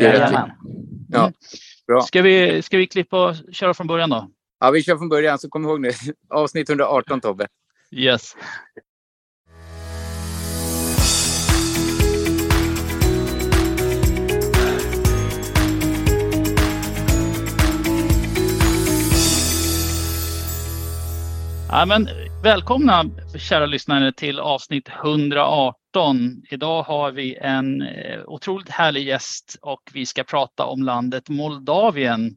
Jajamän. Ja, bra. Ska vi, ska vi klippa och köra från början då? Ja, vi kör från början, så kom ihåg nu. Avsnitt 118 Tobbe. Yes. Ja, men, välkomna kära lyssnare till avsnitt 118. Idag har vi en eh, otroligt härlig gäst och vi ska prata om landet Moldavien.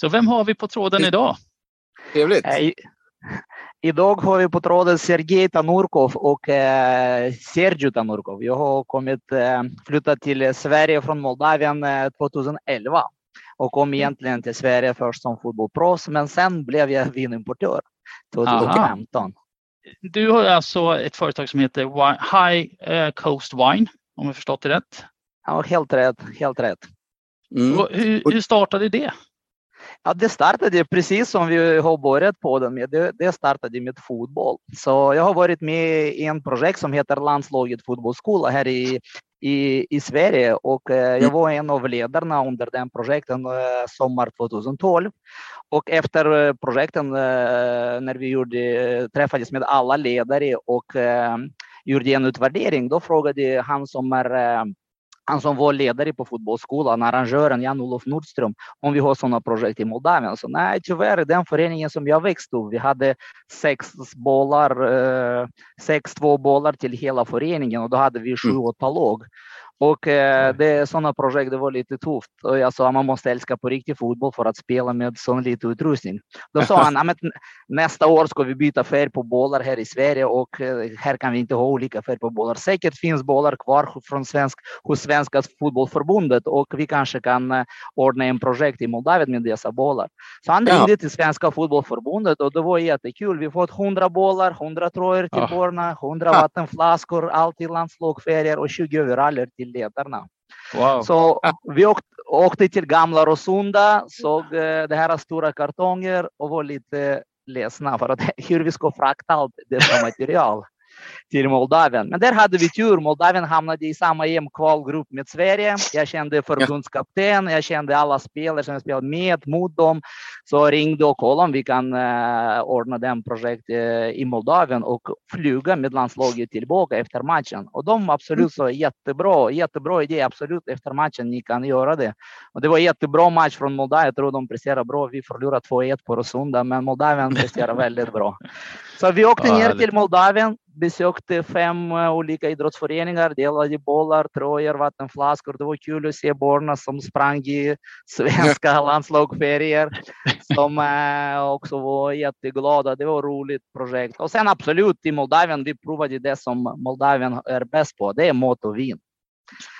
Så vem har vi på tråden idag? Trevligt. Eh, I, idag har vi på tråden Sergej Tanurkov och eh, Sergio Tanurkov. Jag har kommit, eh, flyttat till Sverige från Moldavien eh, 2011 och kom egentligen till Sverige först som fotbollsproffs, men sen blev jag vinimportör 2015. Du har alltså ett företag som heter High eh, Coast Wine, om jag förstått det rätt. Ja, helt rätt, helt rätt. Mm. Hur, hur startade det? Ja, det startade precis som vi har börjat på den med. Det, det startade med fotboll. Så jag har varit med i en projekt som heter Landslaget fotbollsskola här i, i, i Sverige och eh, jag var en av ledarna under den projekten eh, sommar 2012. Och efter eh, projekten eh, när vi gjorde, träffades med alla ledare och eh, gjorde en utvärdering, då frågade han som är eh, han som var ledare på fotbollsskolan, arrangören Jan-Olof Nordström, om vi har sådana projekt i Moldavien. Så nej, tyvärr, den föreningen som jag växte upp, vi hade sex bollar, eh, sex två bollar till hela föreningen och då hade vi sju, åtta lag. Och eh, det, sådana projekt, det var lite tufft. Och jag sa, man måste älska på riktig fotboll för att spela med sån lite utrustning. Då sa han, "Ja, men nästa år ska vi byta färg på bollar här i Sverige och eh, här kan vi inte ha olika färg på bollar. Säkert finns bollar kvar från svensk, hos Svenska fotbollförbundet och vi kanske kan eh, ordna en projekt i Moldavien med dessa bollar. Så han Ja. ringde till Svenska fotbollförbundet och det var jättekul. Vi fått 100 bollar, 100 tröjor till Ah. barnen, 100 Ah. vattenflaskor, allt i landslagsfärger och 20 overaller till ledarna. Wow. Så vi åkte, åkte till Gamla Rosunda, såg eh, det här stora kartonger och var lite ledsna för att hur vi ska frakta allt detta material till Moldavien. Men där hade vi tur. Moldavien hamnade i samma EM-kvalgrupp med Sverige. Jag kände förbundskapten, jag kände alla spelare som jag spelat med mot dem. Så ringde och kollade om vi kan eh, ordna den projekt eh, i Moldavien och flyga med landslaget tillbaka efter matchen. Och de absolut sa jättebra, jättebra idé, absolut efter matchen ni kan göra det. Och det var jättebra match från Moldavien, jag tror de presterar bra. Vi förlorade 2-1 på Rosunda, men Moldavien presterar väldigt bra. Så vi åkte ner till Moldavien, besökte fem eh, olika idrottsföreningar, delade bollar, tröjor, vattenflaskor. Det var kul att se barnen som sprang i svenska landslagsfärger, som eh, också var jätteglada. Det var ett roligt projekt. Och sen absolut i Moldavien, vi provade det som Moldavien är bäst på. Det är mat och vin.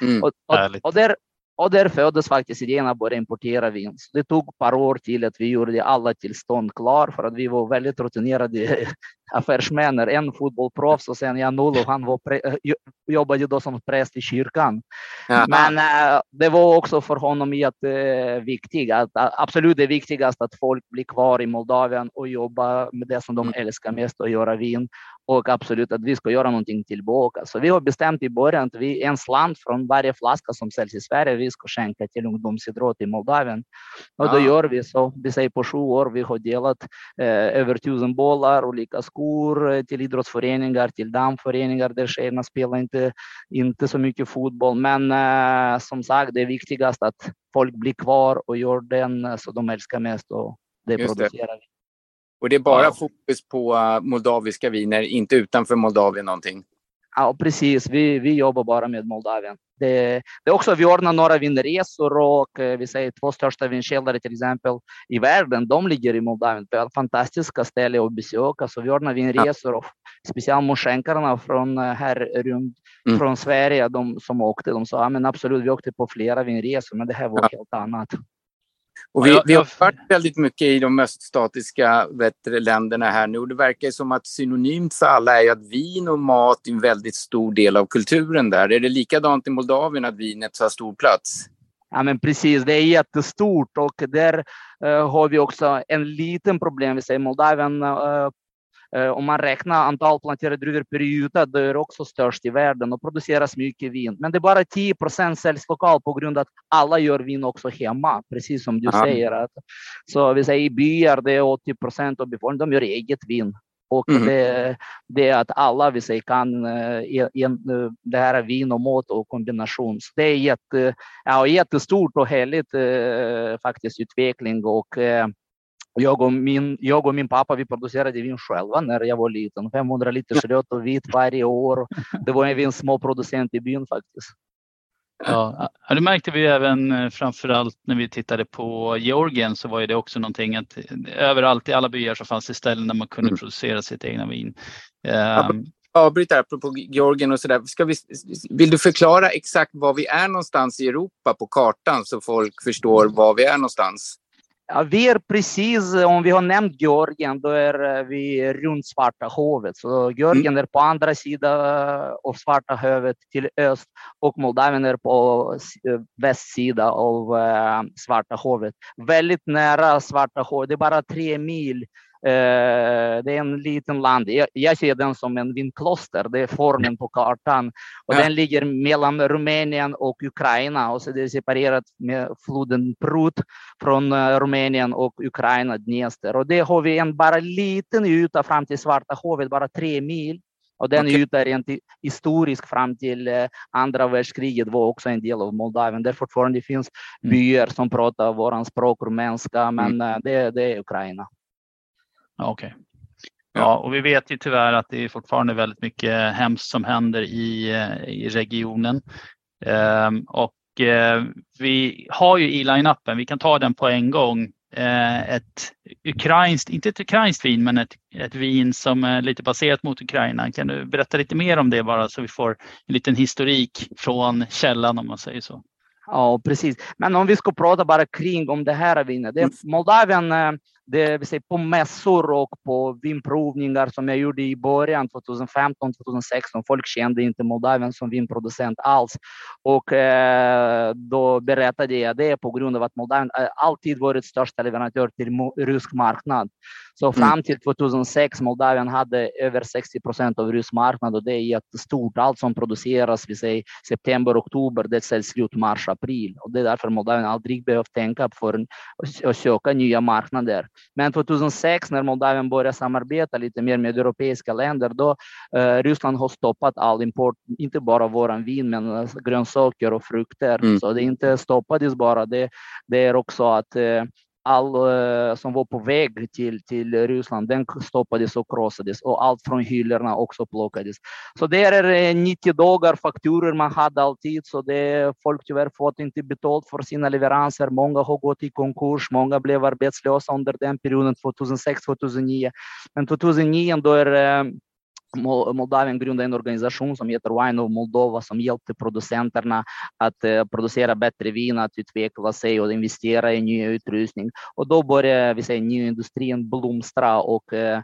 Mm. Och, och, och, där, och där föddes faktiskt idén att börja importera vin. Så det tog ett par år till att vi gjorde alla tillstånd klar för att vi var väldigt rutinerade affärsmän. En fotbollsproffs och sen Jan-Olof, han var eh, jo- jobbade då som präst i kyrkan. Ja. Men eh, det var också för honom jätteviktigt, att, att absolut det viktigaste att folk blir kvar i Moldavien och jobbar med det som de Mm. älskar mest, att göra vin. Och absolut att vi ska göra någonting tillbaka. Så vi har bestämt i början att vi en slant från varje flaska som säljs i Sverige, vi ska skänka till ungdomsidrott i Moldavien. Och då Ja. gör vi så. Vi säger på sju år, vi har delat eh, över tusen bollar, olika skor till idrottsföreningar, till damföreningar där tjejerna spelar inte, inte så mycket fotboll. Men uh, som sagt, det är viktigast att folk blir kvar och gör den så de älskar mest och det Just producerar vi. Och det är bara wow. fokus på moldaviska viner, inte utanför Moldavien någonting? Ja, precis. Vi, vi jobbar bara med Moldavien. Det, det är också, vi ordnar några vinresor och eh, vi säger två största vinkällare till exempel i världen, de ligger i Moldavien. Det är fantastiska ställen att besöka, så vi ordnar vinresor och speciellt moskänkarna från eh, här runt mm. från Sverige, de som åkte, de sa, ja men absolut, vi åkte på flera vinresor, men det här var ja. helt annat. Och vi, vi har varit väldigt mycket i de öststatiska länderna här nu och det verkar som att synonymt för alla är att vin och mat är en väldigt stor del av kulturen där. Är det likadant i Moldavien att vinet har stor plats? Ja, men precis, det är jättestort och där uh, har vi också en liten problem. Vi säger Moldavien uh, om man räknar antal planterade druvor per yta, det är också störst i världen och produceras mycket vin. Men det är bara 10 procent säljs lokalt på grund av att alla gör vin också hemma, precis som du Aha. säger. Att, så vi säger i byar, det är 80 procent av befolkningen, de gör eget vin. Och mm. det, det, är att alla vi säger, kan uh, det här vin och mat och kombination. Så det är jätte, ja, jättestort och härligt uh, faktiskt utveckling och uh, jag och, min, jag och min pappa vi producerade vin själva när jag var liten. 500 liter rött och vitt varje år. Det var en småproducent i byn faktiskt. Ja, det märkte vi även eh, framförallt när vi tittade på Georgien så var det också någonting att överallt i alla byar så fanns det ställen där man kunde mm. producera sitt egna vin. Um, avbryt där apropå Georgien och sådär. Vill du förklara exakt var vi är någonstans i Europa på kartan så folk förstår var vi är någonstans? Ja, vi är precis, om vi har nämnt Georgien, då är eh, vi runt Svarta havet. Så Georgien mm. är på andra sidan av Svarta havet till öst och Moldavien är på eh, västsida av uh, Svarta havet. Väldigt nära Svarta havet, det är bara tre mil Eh, det är en liten land. Jag, ser den som en vindkloster. Det är formen på kartan. Och ja. Den ligger mellan Rumänien och Ukraina. Och så det är separerat med floden Prut från eh, Rumänien och Ukraina, Dnester. Och det har vi en bara liten yta fram till Svarta havet, bara tre mil. Och den okay. ytan rent historisk fram till eh, andra världskriget var också en del av Moldavien. Där fortfarande finns mm. byar som pratar våran språk, rumänska, men mm. det, det är Ukraina. Okej. Okay. Ja, och vi vet ju tyvärr att det är fortfarande väldigt mycket hemskt som händer i, eh, i regionen. Ehm, och eh, vi har ju i line-upen, vi kan ta den på en gång, eh, ett ukrainskt, inte ett ukrainskt vin, men ett, ett vin som är lite baserat mot Ukraina. Kan du berätta lite mer om det bara så vi får en liten historik från källan om man säger så? Ja, precis. Men om vi ska prata bara kring om det här vinet. Det är Moldavien det vill säga på mässor och på vinprovningar som jag gjorde i början 2015, 2016. Folk kände inte Moldavien som vinproducent alls. Och eh, då berättade jag det på grund av att Moldavien alltid varit största leverantör till rysk marknad. Så mm. fram till 2006 Moldavien hade över 60 procent av rysk marknad och det är jättestort. Allt som produceras, vi säger september, oktober, det säljs slut mars, april. Och det är därför Moldavien aldrig behövt tänka på att söka nya marknader. Men 2006 när Moldavien började samarbeta lite mer med europeiska länder, då eh, Ryssland har stoppat all import, inte bara våran vin, men eh, grönsaker och frukter. Mm. Så det inte stoppades bara, det, det är också att eh, all uh, som var på väg till, till Ryssland, den stoppades och krossades och allt från hyllorna också plockades. Så det är eh, 90 dagar fakturer man hade alltid, så det folk tyvärr fått inte betalt för sina leveranser. Många har gått i konkurs, många blev arbetslösa under den perioden 2006-2009. Men 2009 då är eh, Moldavien grundade en organisation som heter Wine of Moldova som hjälpte producenterna att producera bättre vin, att utveckla sig och investera i ny utrustning. Och då började vi säga, nyindustrin blomstra och eh,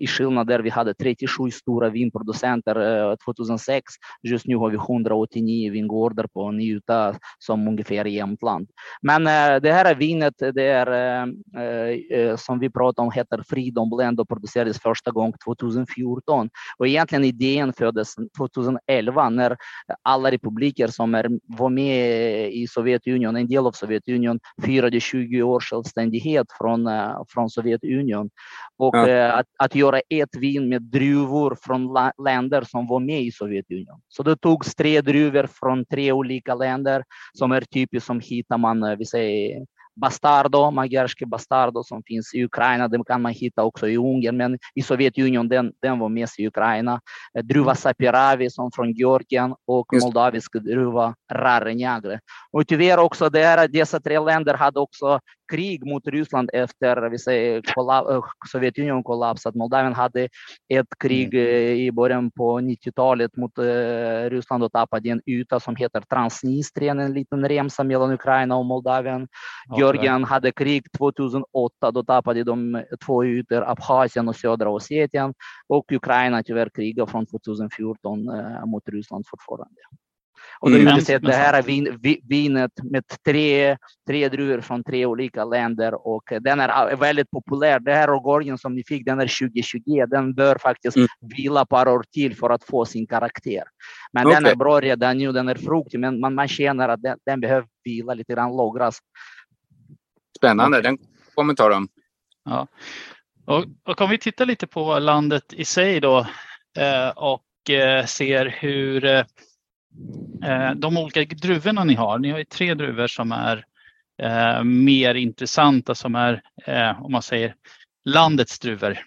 i skillnad där vi hade 37 stora vinproducenter 2006, just nu har vi 189 vingårdar på en yta som ungefär Jämtland. Men det här vinet, det är som vi pratar om, heter Freedom Blend och producerades första gången 2014 och egentligen idén föddes 2011 när alla republiker som är, var med i Sovjetunionen, en del av Sovjetunionen, firade 20 års självständighet från, från Sovjetunionen. Och ja. att, att göra ett vin med druvor från länder som var med i Sovjetunionen. Så det togs tre druvor från tre olika länder som är typiskt som hittar man, vi säger Bastardo, magyarske Bastardo som finns i Ukraina, den kan man hitta också i Ungern, men i Sovjetunionen den, den var mest i Ukraina. Eh, druva Sapiravi som från Georgien och Just. moldavisk druva Rare Och tyvärr också där, dessa tre länder hade också krig mot Ryssland efter vi säger, kolla, Sovjetunionen kollapsat. Moldavien hade ett krig mm. i början på 90-talet mot uh, Ryssland och tappade en yta som heter Transnistrien, en liten remsa mellan Ukraina och Moldavien. Okay. Georgien hade krig 2008, då tappade de två ytor, Abchazien och södra Ossetien. Och Ukraina tyvärr krigar från 2014 uh, mot Ryssland fortfarande. Och då mm. gjorde det här vin, vinet med tre, tre druvor från tre olika länder och den är väldigt populär. Det här årgången som ni fick, den är 2020. Den bör faktiskt mm. vila ett par år till för att få sin karaktär. Men okay. den är bra redan nu, den är fruktig, men man, man känner att den, den behöver vila lite grann, lagras. Spännande, den kommentaren. Ja. Och, och om vi tittar lite på landet i sig då eh, och eh, ser hur Eh, de olika druvorna ni har, ni har ju tre druvor som är eh, mer intressanta som är, eh, om man säger, landets druvor.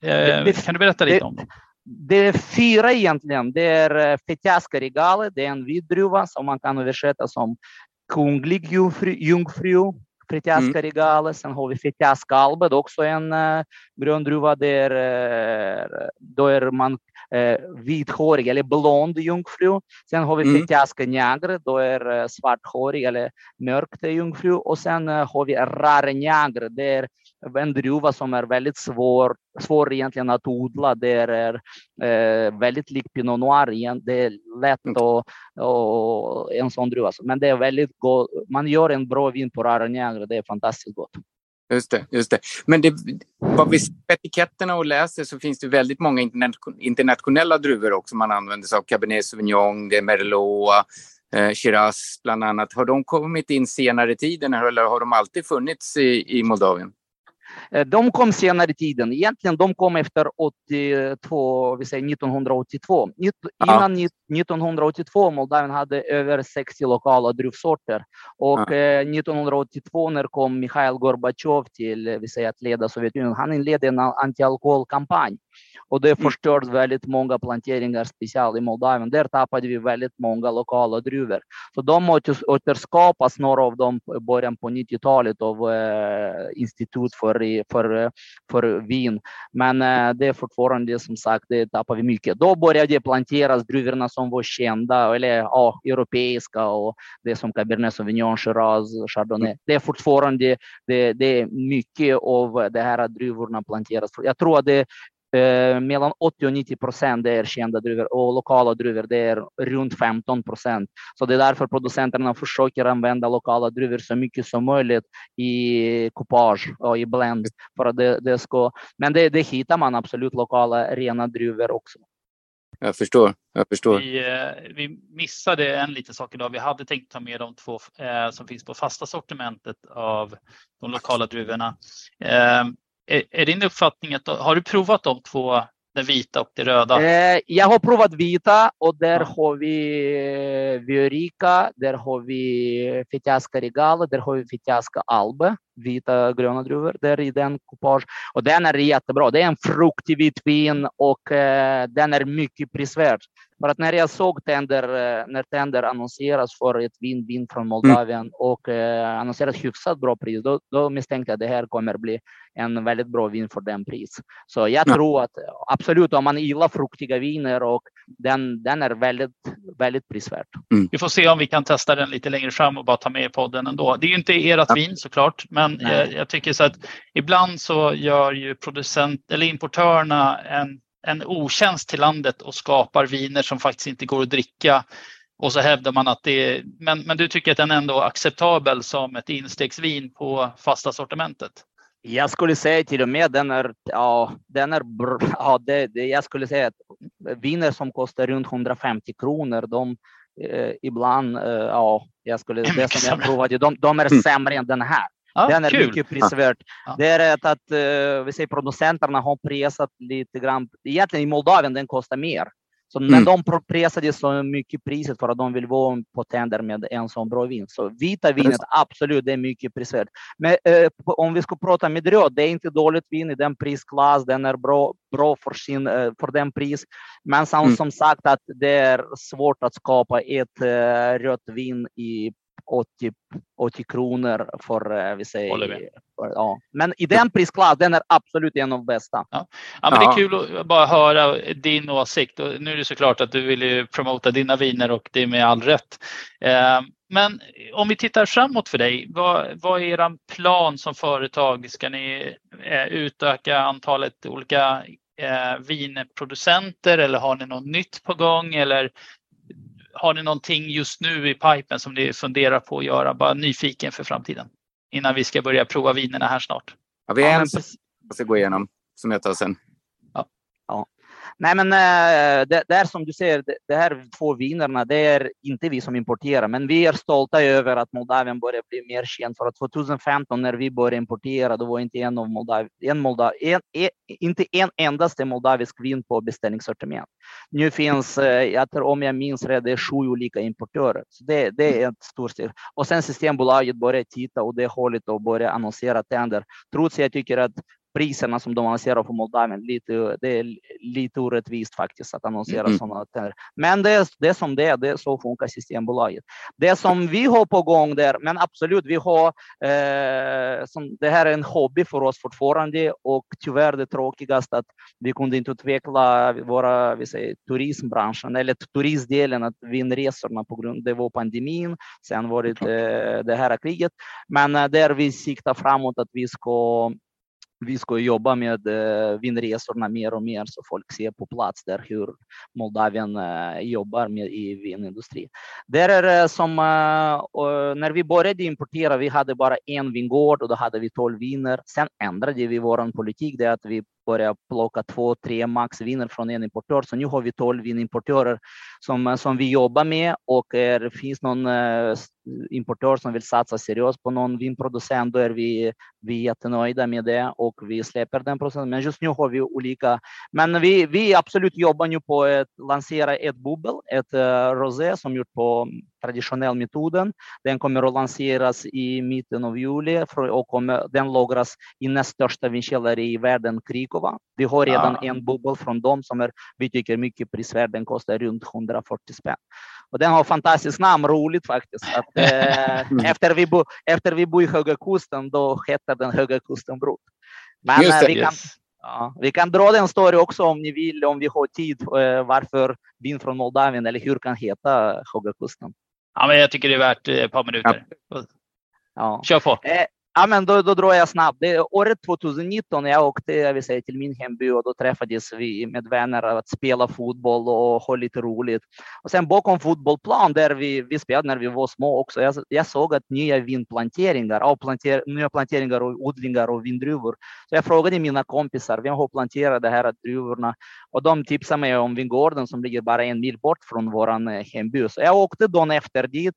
Det, kan du berätta lite om dem? Det är fyra egentligen. Det är Fetjaska regale, det är en vit druva som man kan översätta som kunglig jungfru, jungfru Fritjaska mm. regale. Sen har vi Fetjaska albe, också en grön druva där uh, då är man eh, vithårig eller blond jungfru. Sen har vi mm. Petjaska Niagre, då är eh, svarthårig eller mörkt jungfru. Och sen eh, har vi Rare Niagre, det är en druva som är väldigt svår, svår egentligen att odla. Det är eh, väldigt lik Pinot Noir. Igen. Det är lätt mm. och, och en sån druva. Men det är väldigt gott. Man gör en bra vin på Niagre. Det är fantastiskt gott. Just det. Just det. Men det, vad vi ser på etiketterna och läser så finns det väldigt många internationella druvor också. Man använder sig av Cabernet Sauvignon, det är Merlot, eh, Shiraz bland annat. Har de kommit in senare i tiden eller har de alltid funnits i, i Moldavien? De kom senare i tiden. Egentligen de kom efter 82, vi säger 1982. Innan ja. 1982 Moldavien hade över 60 lokala druvsorter. Och ja. 1982 eh, när kom Mikhail Gorbatjov till vi säger, att leda Sovjetunionen, han inledde en antialkoholkampanj. Och det mm. förstörde väldigt många planteringar, speciellt i Moldavien. Där tappade vi väldigt många lokala druvor. Så de återskapas, några av dem i början på 90-talet av eh, Institut för, för, för vin. Men eh, det är fortfarande som sagt, det tappar vi mycket. Då började planteras druvorna som var kända, eller ja, europeiska och det som Cabernet Sauvignon, Shiraz, Chardonnay. Mm. Det är fortfarande, det, det är mycket av de här druvorna planteras. Jag tror att det Eh, mellan 80 och 90 procent det är kända druvor och lokala druvor det är runt 15 procent. Så det är därför producenterna försöker använda lokala druvor så mycket som möjligt i coupage och i blend. För att det, det ska, men det, det hittar man absolut lokala rena druvor också. Jag förstår. Jag förstår. Vi, eh, vi missade en liten sak idag. Vi hade tänkt ta med de två eh, som finns på fasta sortimentet av de lokala druvorna. Eh, är, är din uppfattning att har du provat de två det vita och det röda? Eh, jag har provat vita och där ja. har vi eh, Viorica, där har vi Fitiaska Regala, där har vi Fitiaska Albe, vita gröna druvor där i den kupage. Och den är jättebra. Det är en fruktig vit vin och eh, den är mycket prisvärd. För att när jag såg Tender, eh, när Tender annonseras för ett vin, vin från mm. Moldavien mm. och eh, annonseras hyfsat bra pris, då, då misstänkte jag att det här kommer bli en väldigt bra vin för den pris. Så jag ja. tror att absolut om man gillar fruktiga viner och den, den är väldigt, väldigt prisvärd. Mm. Vi får se om vi kan testa den lite längre fram och bara ta med i podden ändå. Det är ju inte ert ja. vin såklart, men jag, jag, tycker så att ibland så gör ju producent eller importörerna en en otjänst till landet och skapar viner som faktiskt inte går att dricka. Och så hävdar man att det är, men, men du tycker att den ändå är acceptabel som ett instegsvin på fasta sortimentet? Jag skulle säga till och med den är, ja, den är ja, det, det, jag skulle säga att viner som kostar runt 150 kronor, de eh, ibland, eh, ja, jag skulle, det som jag provade, de, de är sämre än den här. Ja, den är kul. mycket prisvärd. Ja. Det är att, att uh, vi säger producenterna har prisat lite grann. Egentligen i Moldavien den kostar mer. Så, mm. Men de pressade så mycket priset för att de vill vara på tänder med en sån bra vin. Så vita vinet, absolut, det är mycket prisvärt. Men eh, om vi ska prata med röd, det är inte dåligt vin i den prisklass. Den är bra, bra för, sin, eh, för den pris. Men som, mm. som sagt att det är svårt att skapa ett eh, rött vin i 80, 80 kronor för, eh, vi säger, ja. Men i den prisklass, den är absolut en av de bästa. Ja. ja men det är kul att bara höra din åsikt. Och nu är det såklart att du vill ju promota dina viner och det är med all rätt. Eh, men om vi tittar framåt för dig, vad, vad är er plan som företag? Ska ni eh, utöka antalet olika vinproducenter eller har ni något nytt på gång? Eller har ni någonting just nu i pipen som ni funderar på att göra? Bara nyfiken för framtiden innan vi ska börja prova vinerna här snart. Ja, vi har en som jag ska gå igenom som jag tar sen. Nej, men eh, det, det, är som du säger, de här två vinerna, det är inte vi som importerar, men vi är stolta över att Moldavien börjar bli mer känd. För att 2015 när vi började importera, då var inte en av Moldav, en Moldav, en, en, inte en endaste moldavisk vin på beställningssortiment. Nu finns, eh, jag tror, om jag minns rätt, det är sju olika importörer. Så det, det är ett stort steg. Och sen Systembolaget börjar titta och det hållet och börjar annonsera tänder. Trots jag tycker att priserna som de annonserar på Moldavien, lite, det är lite orättvist faktiskt att annonsera mm. sådana. Där. Men det är, det är som det är, det, så funkar Systembolaget. Det som vi har på gång där, men absolut, vi har, eh, som, det här är en hobby för oss fortfarande och tyvärr det tråkigaste att vi kunde inte utveckla våra, vi säger, turismbranschen eller turistdelen, att vinresorna på grund av pandemin. Sen var det det, det här kriget. Men eh, där vi siktar framåt att vi ska vi ska jobba med eh, vinresorna mer och mer så folk ser på plats där hur Moldavien eh, jobbar med i vinindustrin. Där är som eh, när vi började importera, vi hade bara en vingård och då hade vi 12 viner. Sen ändrade vi vår politik, det att vi börja plocka två, tre max viner från en importör. Så nu har vi 12 vinimportörer som, som vi jobbar med och är, det finns någon eh, importör som vill satsa seriöst på någon vinproducent, då är vi, vi jättenöjda med det och vi släpper den processen. Men just nu har vi olika. Men vi, vi absolut jobbar nu på att lansera ett bubbel, ett eh, rosé som gjort på traditionell metoden. Den kommer att lanseras i mitten av juli och kommer, den lagras i näst största vinkällare i världen, Krikova. Vi har redan ja. en bubbel från dem som är, vi tycker mycket prisvärd. Den kostar runt 140 spänn. Och den har fantastiskt namn, roligt faktiskt. Att, eh, efter, vi bo, efter vi bor i Höga Kusten, då heter den Höga Kustenbrot. Men Just det, vi, kan, yes. ja, vi kan dra den story också om ni vill, om vi har tid, eh, varför vin från Moldavien eller hur kan heta Höga Kusten. Ja, men jag tycker det är värt ett par minuter. Ja. Kör på. Eh, Ja, men då, då drar jag snabbt. Det är året 2019 jag åkte jag vill säga, till min hemby och då träffades vi med vänner att spela fotboll och ha lite roligt. Och sen bakom fotbollsplan där vi, vi spelade när vi var små också. Jag, jag såg att nya vinplanteringar, och planter, nya planteringar och odlingar och vindruvor. Så jag frågade mina kompisar, vem har planterat de här druvorna? Och de tipsade mig om vingården som ligger bara en mil bort från vår eh, hemby. Så jag åkte dagen efter dit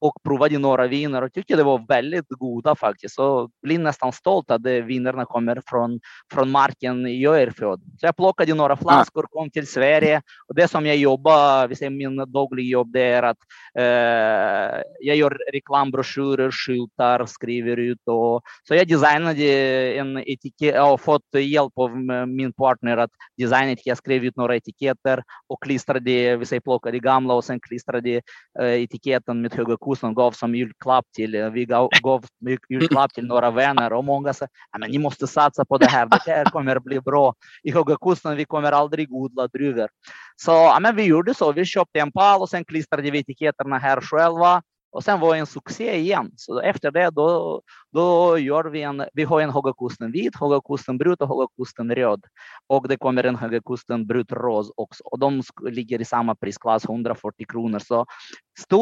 och provade några viner och tyckte det var väldigt goda faktiskt. Så blir nästan stolt att vinerna kommer från, från marken i Öjerfjord. Så jag plockade några flaskor, kom till Sverige och det som jag jobbar, vi säger min dagliga jobb, det är att eh, jag gör reklambroschyrer, skyltar, skriver ut och så jag designade en etikett, jag har fått hjälp av min partner att designa jag skrev ut några etiketter och klistrade, vi säger plockade gamla och sen klistrade eh, etiketten med höga kusten gav som julklapp till, eh, vi gav, gav julklapp till några vänner och många sa, att ni måste satsa på det här, det här kommer bli bra. I Höga Kusten, vi kommer aldrig odla druvor. Så men vi gjorde så, vi köpte en pall och sen klistrade vi etiketterna här själva och sen var det en succé igen. Så efter det då, då gör vi en, vi har en Höga Kusten vit, Höga Kusten brut och Höga Kusten röd. Och det kommer en Höga Kusten brut ros också. Och de ligger i samma prisklass, 140 kronor. Så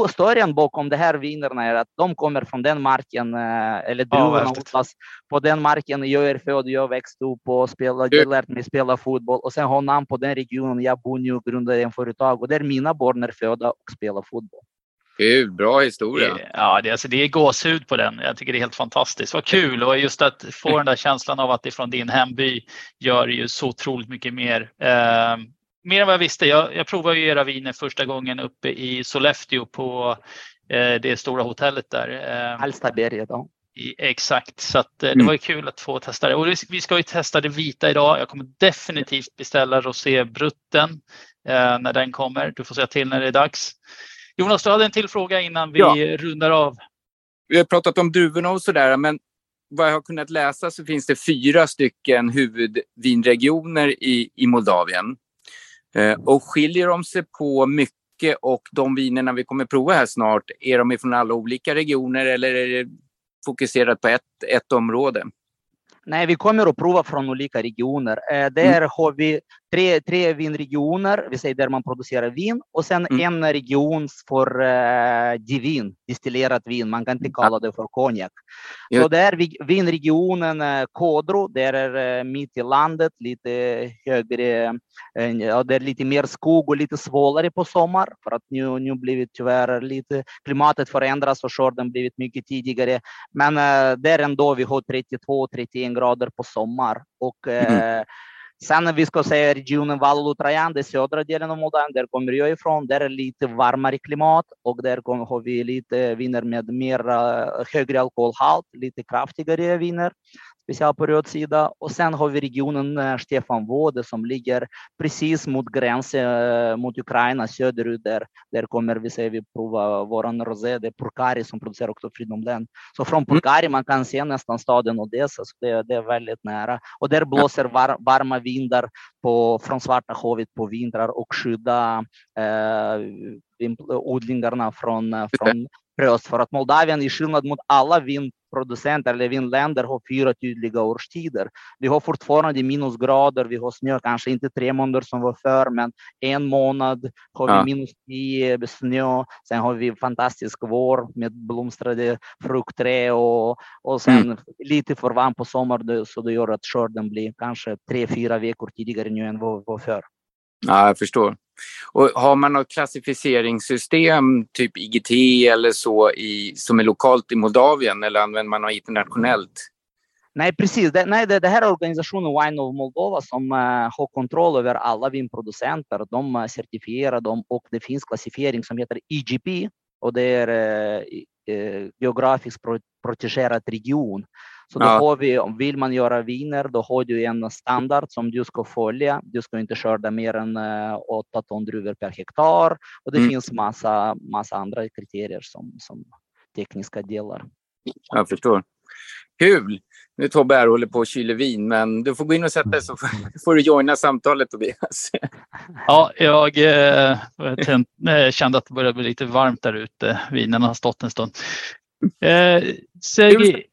storyn bakom det här vinerna är att de kommer från den marken, eh, eller druvorna ja, på den marken jag är född, jag växte upp och spelade, jag lärt mig spela fotboll och sen har namn på den regionen jag bor nu och grundade en företag och där mina barn är födda och spelar fotboll. Kul, bra historia. Ja, det, alltså, det är gåshud på den. Jag tycker det är helt fantastiskt. Vad kul och just att få den där känslan av att det är från din hemby gör ju så otroligt mycket mer. Eh, mer än vad jag visste. Jag, jag provade ju era viner första gången uppe i Sollefteå på eh, det stora hotellet där. Eh, Hallstaberget. Ja. exakt, så att, eh, det mm. var ju kul att få testa det. Och vi ska ju testa det vita idag. Jag kommer definitivt beställa roségrutten eh, när den kommer. Du får säga till när det är dags. Jonas, du hade en till fråga innan vi ja. rundar av. Vi har pratat om druvorna och sådär, men vad jag har kunnat läsa så finns det fyra stycken huvudvinregioner i, i Moldavien. Eh, och skiljer de sig på mycket och de vinerna vi kommer prova här snart, är de från alla olika regioner eller är det fokuserat på ett, ett område? Nej, vi kommer att prova från olika regioner. Eh, där mm. har vi tre, tre vinregioner, vi säger där man producerar vin, och sen mm. en region för uh, divin, distillerat vin. Man kan inte kalla det för konjak. Ja. Så där vinregionen uh, Kodro, där är uh, mitt i landet, lite högre, uh, ja, det är lite mer skog och lite svårare på sommar, för att nu, nu blivit tyvärr lite, klimatet förändras och skörden blivit mycket tidigare. Men uh, där ändå vi har 32-31 grader på sommar och mm Sen när vi ska säga regionen Vallo Trajan, det södra delen av Moldavien, där kommer jag ifrån. Där är lite varmare klimat och där har vi lite viner med mer eh, högre alkoholhalt, lite kraftigare viner speciellt på röd sida. Och sen har vi regionen uh, Stefan Våde som ligger precis mot gränsen uh, mot Ukraina söderut. Där, där kommer vi säga vi prova våran rosé, det är Purkari som producerar också Freedom Land. Så från mm. Purkari man kan se nästan staden Odessa, så det, det är väldigt nära. Och där blåser var, varma vindar på, från Svarta havet på vintrar och skydda eh, odlingarna från, från frös. För att Moldavien i skillnad mot alla vindproducenter eller vindländer har fyra tydliga årstider. Vi har fortfarande minusgrader, vi har snö, kanske inte tre månader som var förr, men en månad har vi minus tio snö. Sen har vi fantastisk vår med blomstrade fruktträd och, och sen mm. lite för varmt på sommaren så det gör att skörden blir kanske tre, fyra veckor tidigare nu än vad var förr. Ja, jag förstår. Och har man något klassificeringssystem, typ IGT eller så, i, som är lokalt i Moldavien eller använder man något internationellt? Nej, precis. Det, nej, det, det här är organisationen Wine of Moldova som uh, har kontroll över alla vinproducenter. De uh, certifierar dem och det finns klassificering som heter IGP och det är uh, geografiskt protegerad region. Så då ja. har vi, vill man göra viner, då har du en standard som du ska följa. Du ska inte skörda mer än 8 ton druvor per hektar och det mm. finns massa, massa andra kriterier som, som tekniska delar. Jag förstår. Kul! Nu Tobbe här håller på och kyler vin, men du får gå in och sätta dig så får du joina samtalet Tobias. Ja, jag eh, kände att det började bli lite varmt där ute. Vinen har stått en stund. Eh, Sergej,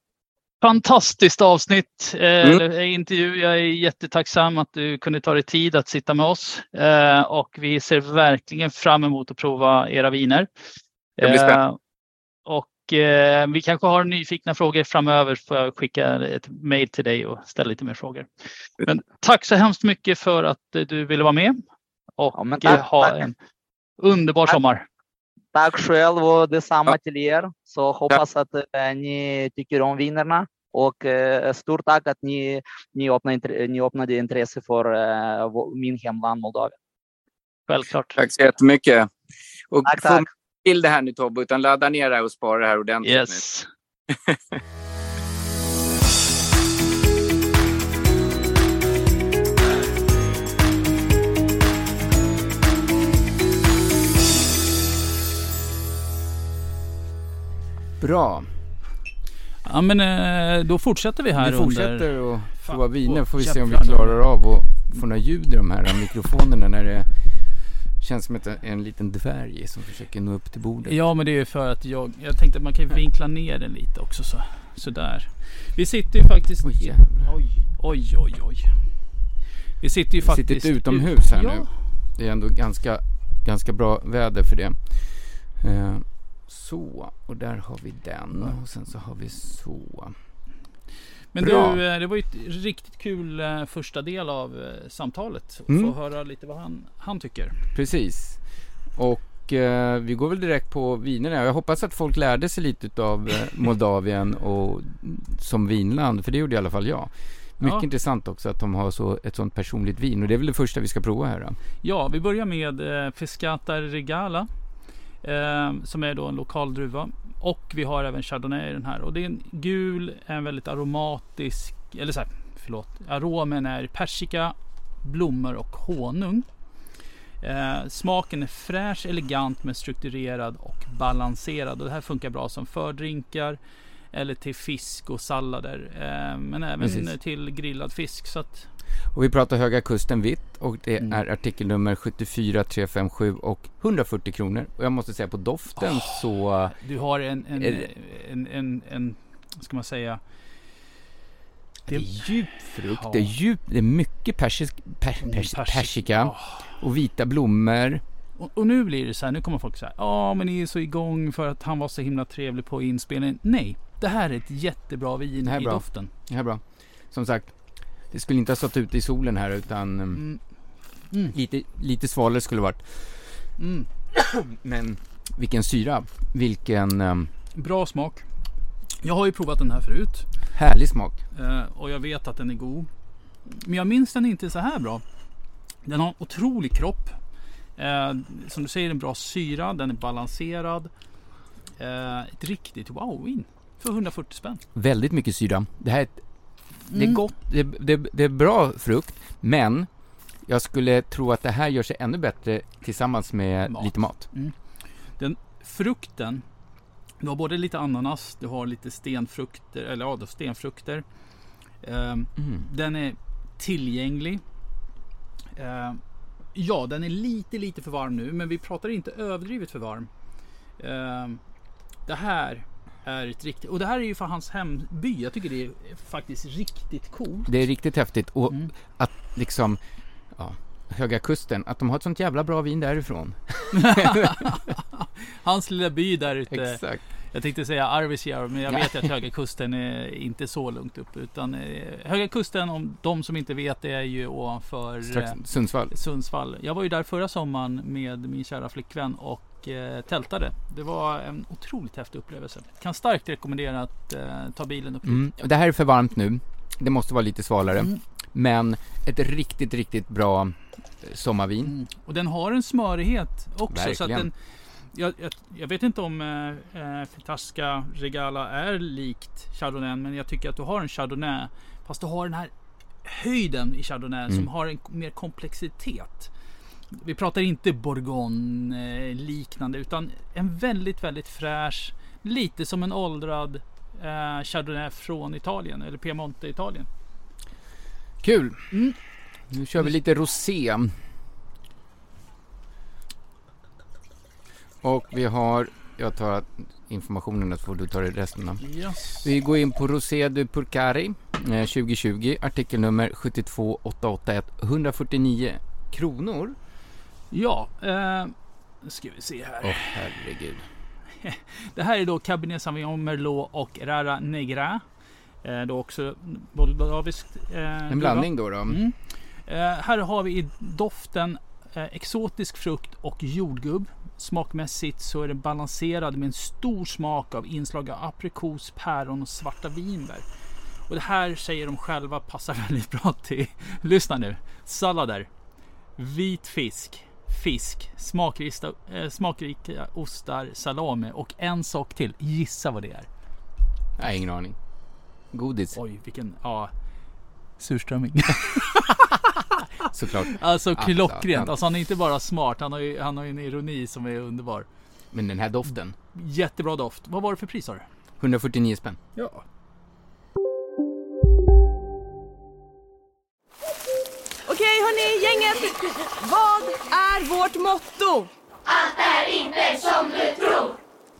fantastiskt avsnitt, eh, mm. intervju. Jag är jättetacksam att du kunde ta dig tid att sitta med oss eh, och vi ser verkligen fram emot att prova era viner. Det blir spännande. Eh, och eh, vi kanske har nyfikna frågor framöver får jag skicka ett mejl till dig och ställa lite mer frågor. Men tack så hemskt mycket för att du ville vara med och ja, tack, ha tack. en underbar tack. sommar. Tack själv och detsamma ja. till er. Så hoppas att ni tycker om vinerna. Och äh, stort tack att ni, ni, öppnade, ni öppnade intresse för äh, min hemland Moldavien. Självklart. Tack så jättemycket. Och tack, tack. till det här nu Tobbe, utan ladda ner det här och spara det här ordentligt. Yes. Bra. Ja men eh, då fortsätter vi här Vi fortsätter och prova viner får vi se om vi klarar av att få några ljud i de här mikrofonerna när det Känns som en liten dvärg som försöker nå upp till bordet. Ja, men det är ju för att jag, jag tänkte att man kan vinkla ner den lite också så, sådär. Vi sitter ju faktiskt... Oj, jävlar. oj, oj, oj, oj. Vi sitter ju Vi faktiskt... sitter utomhus här ja. nu. Det är ändå ganska, ganska bra väder för det. Så, och där har vi den. Och sen så har vi så. Men Bra. du, eh, det var ju ett riktigt kul eh, första del av eh, samtalet. Att Mm. Få höra lite vad han, han tycker. Precis. Och eh, vi går väl direkt på vinerna. Jag hoppas att folk lärde sig lite av Moldavien och som vinland. För det gjorde i alla fall jag. Mycket Ja. intressant också att de har så, ett sånt personligt vin. Och det är väl det första vi ska prova här då. Ja, vi börjar med eh, Fiscata Regala. Eh, som är då en lokal druva. Och vi har även Chardonnay i den här. Och det är en gul, en väldigt aromatisk, eller så här, förlåt. Aromen är persika, blommor och honung. Eh, smaken är fräsch, elegant men strukturerad och balanserad. Och det här funkar bra som fördrinkar eller till fisk och sallader. Eh, men även Precis. till grillad fisk. Så att, Och vi pratar Höga Kusten vitt och det Mm. är artikelnummer 74357 och 140 kronor. Och jag måste säga på doften så... Du har en, en, en, en, en, vad ska man säga? Det är djup frukt, Ja. det är djup, det är mycket persisk, per, Mm, pers, persik- persika och vita blommor. Och, och nu blir det så här, nu kommer folk säga ja men ni är så igång för att han var så himla trevlig på inspelningen. Nej, det här är ett jättebra vin i bra. doften. Det här är bra. Som sagt, det skulle inte ha stått ute i solen här utan um, Mm. Mm. lite, lite svalare skulle det varit. Mm. Men vilken syra, vilken um, Bra smak. Jag har ju provat den här förut härlig smak. eh, och jag vet att den är god. Men jag minns den inte så här bra. Den har en otrolig kropp. Eh, som du säger en bra syra, den är balanserad. Eh, ett riktigt wow-vin. För 140 spänn. Väldigt mycket syra. Det här är, ett, det är Mm. gott, det, det, det är bra frukt, men jag skulle tro att det här gör sig ännu bättre tillsammans med Mat. lite mat. Den frukten. Du har både lite ananas, du har lite stenfrukter, eller ja, stenfrukter. Ehm, Mm. Den är tillgänglig. Ehm, ja, den är lite, lite för varm nu, men vi pratar inte överdrivet för varm. Ehm, det här är ett riktigt, och det här är ju för hans hemby. Jag tycker det är faktiskt riktigt coolt. Det är riktigt häftigt och Mm. att liksom, ja, Höga Kusten, att de har ett sånt jävla bra vin därifrån. Hans lilla by där ute. Exakt. Jag tänkte säga Arvidsjaur, men jag Ja. vet att Höga Kusten är inte så långt upp. Utan eh, Höga Kusten, om de som inte vet, det är ju ovanför Strax eh, Sundsvall. Sundsvall. Jag var ju där förra sommaren med min kära flickvän och eh, tältade. Det var en otroligt häftig upplevelse. Kan starkt rekommendera att eh, ta bilen upp. Mm. Det här är för varmt nu. Det måste vara lite svalare. Mm. Men ett riktigt, riktigt bra eh, sommarvin. Mm. Och den har en smörighet också. Så att Verkligen. den, jag, jag, jag vet inte om eh, eh, Fitasca Regala är likt Chardonnay, men jag tycker att du har en Chardonnay. Fast du har den här höjden i Chardonnay som Mm. har en mer komplexitet. Vi pratar inte Bourgogne liknande utan en väldigt, väldigt fräsch, lite som en åldrad eh, Chardonnay från Italien eller Piemonte Italien. Kul! Mm. Nu kör vi lite rosé. Och vi har, jag tar informationen så får du ta det resten. Yes. Vi går in på Rosé du Purcari eh, 2020, artikelnummer 72881, 149 kronor. Ja, eh, ska vi se här. Åh herregud. Det här är då Cabernet Sauvignon Merlot och Rara Negra. Eh, då också moldaviskt. Eh, En blandning då. då. Mm. Eh, här har vi i doften eh, exotisk frukt och jordgubb. Smakmässigt så är det balanserad med en stor smak av inslag av aprikos, päron och svarta vinbär. Och det här säger de själva passar väldigt bra till, lyssna nu, sallader, vit fisk, fisk, smakrika, eh, smakrika ostar, salami och en sak till. Gissa vad det är? Nej, ingen aning. Godis, Oj, vilken, ja, surströmming. såklart. Alltså Alltså, klockrent. han- Alltså han är inte bara smart, han har ju, han har ju en ironi som är underbar. Men den här doften. Jättebra doft. Vad var det för pris sa du? 149 spänn. Ja. Okej hörni, gänget! Vad är vårt motto? Allt är inte som du tror.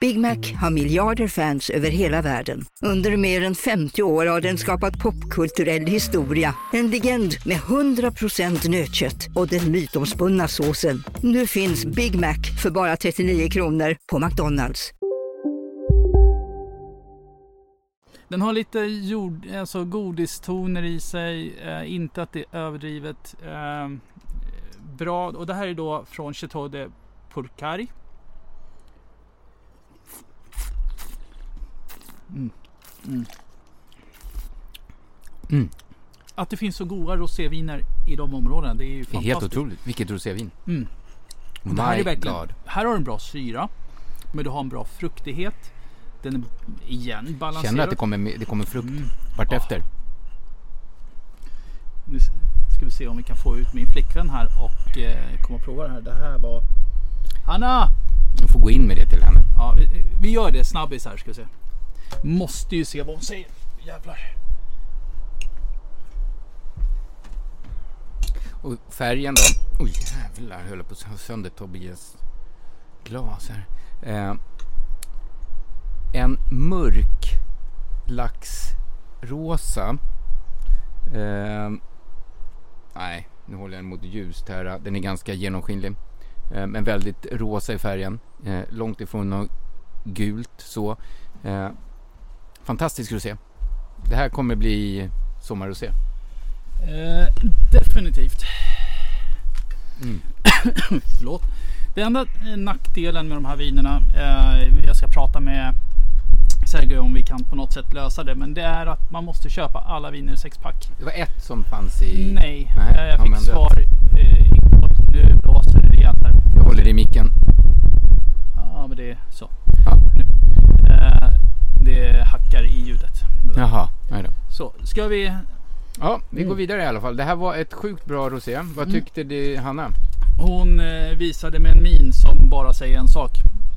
Big Mac har miljarder fans över hela världen. Under mer än 50 år har den skapat popkulturell historia. En legend med 100% nötkött och den mytomspunna såsen. Nu finns Big Mac för bara 39 kronor på McDonalds. Den har lite jord, alltså godistoner i sig, eh, inte att det är överdrivet. Eh, bra, och det här är då från Chateau de Purcari. Mm. Mm. Mm. Att det finns så goda roséviner i de områdena, det är ju är fantastiskt. helt otroligt. Vilket rosévin. Mm. My det här, är verkligen, God. här har du en bra syra, men du har en bra fruktighet. Den är igen balanserad. Känner att det kommer, det kommer frukt Mm. vartefter. Nu ska vi se om vi kan få ut min flickvän här och eh, komma och prova det här. Det här var... Hanna! Du får gå in med det till henne. Ja, vi, vi gör det snabbis här ska vi se. Måste ju se vad hon säger. Jävlar. Och färgen då? Oj jävlar, jag höll på att ha sönder Tobias glas här. Eh, en mörk laxrosa. Eh, nej, nu håller jag den mot ljust här. Den är ganska genomskinlig. Eh, men väldigt rosa i färgen. Eh, långt ifrån något gult så. Eh, Fantastisk rosé. Det här kommer bli sommarrosé. Eh, definitivt. Mm. Förlåt. Det enda eh, nackdelen med de här vinerna, eh, jag ska prata med Sergej om vi kan på något sätt lösa det, men det är att man måste köpa alla viner i sexpack. Det var ett som fanns i... Nej, Nej, jag ja, fick det- svar eh, igår. Nu blåser det rejält här. Jag håller i micken. Ja, men det är så. Ja. Eh, det hackar i ljudet. Jaha, nej då. Så, ska vi... Ja, vi Mm. går vidare i alla fall. Det här var ett sjukt bra rosé. Vad Mm. tyckte du, Hanna? Hon eh, visade med en min som bara säger en sak.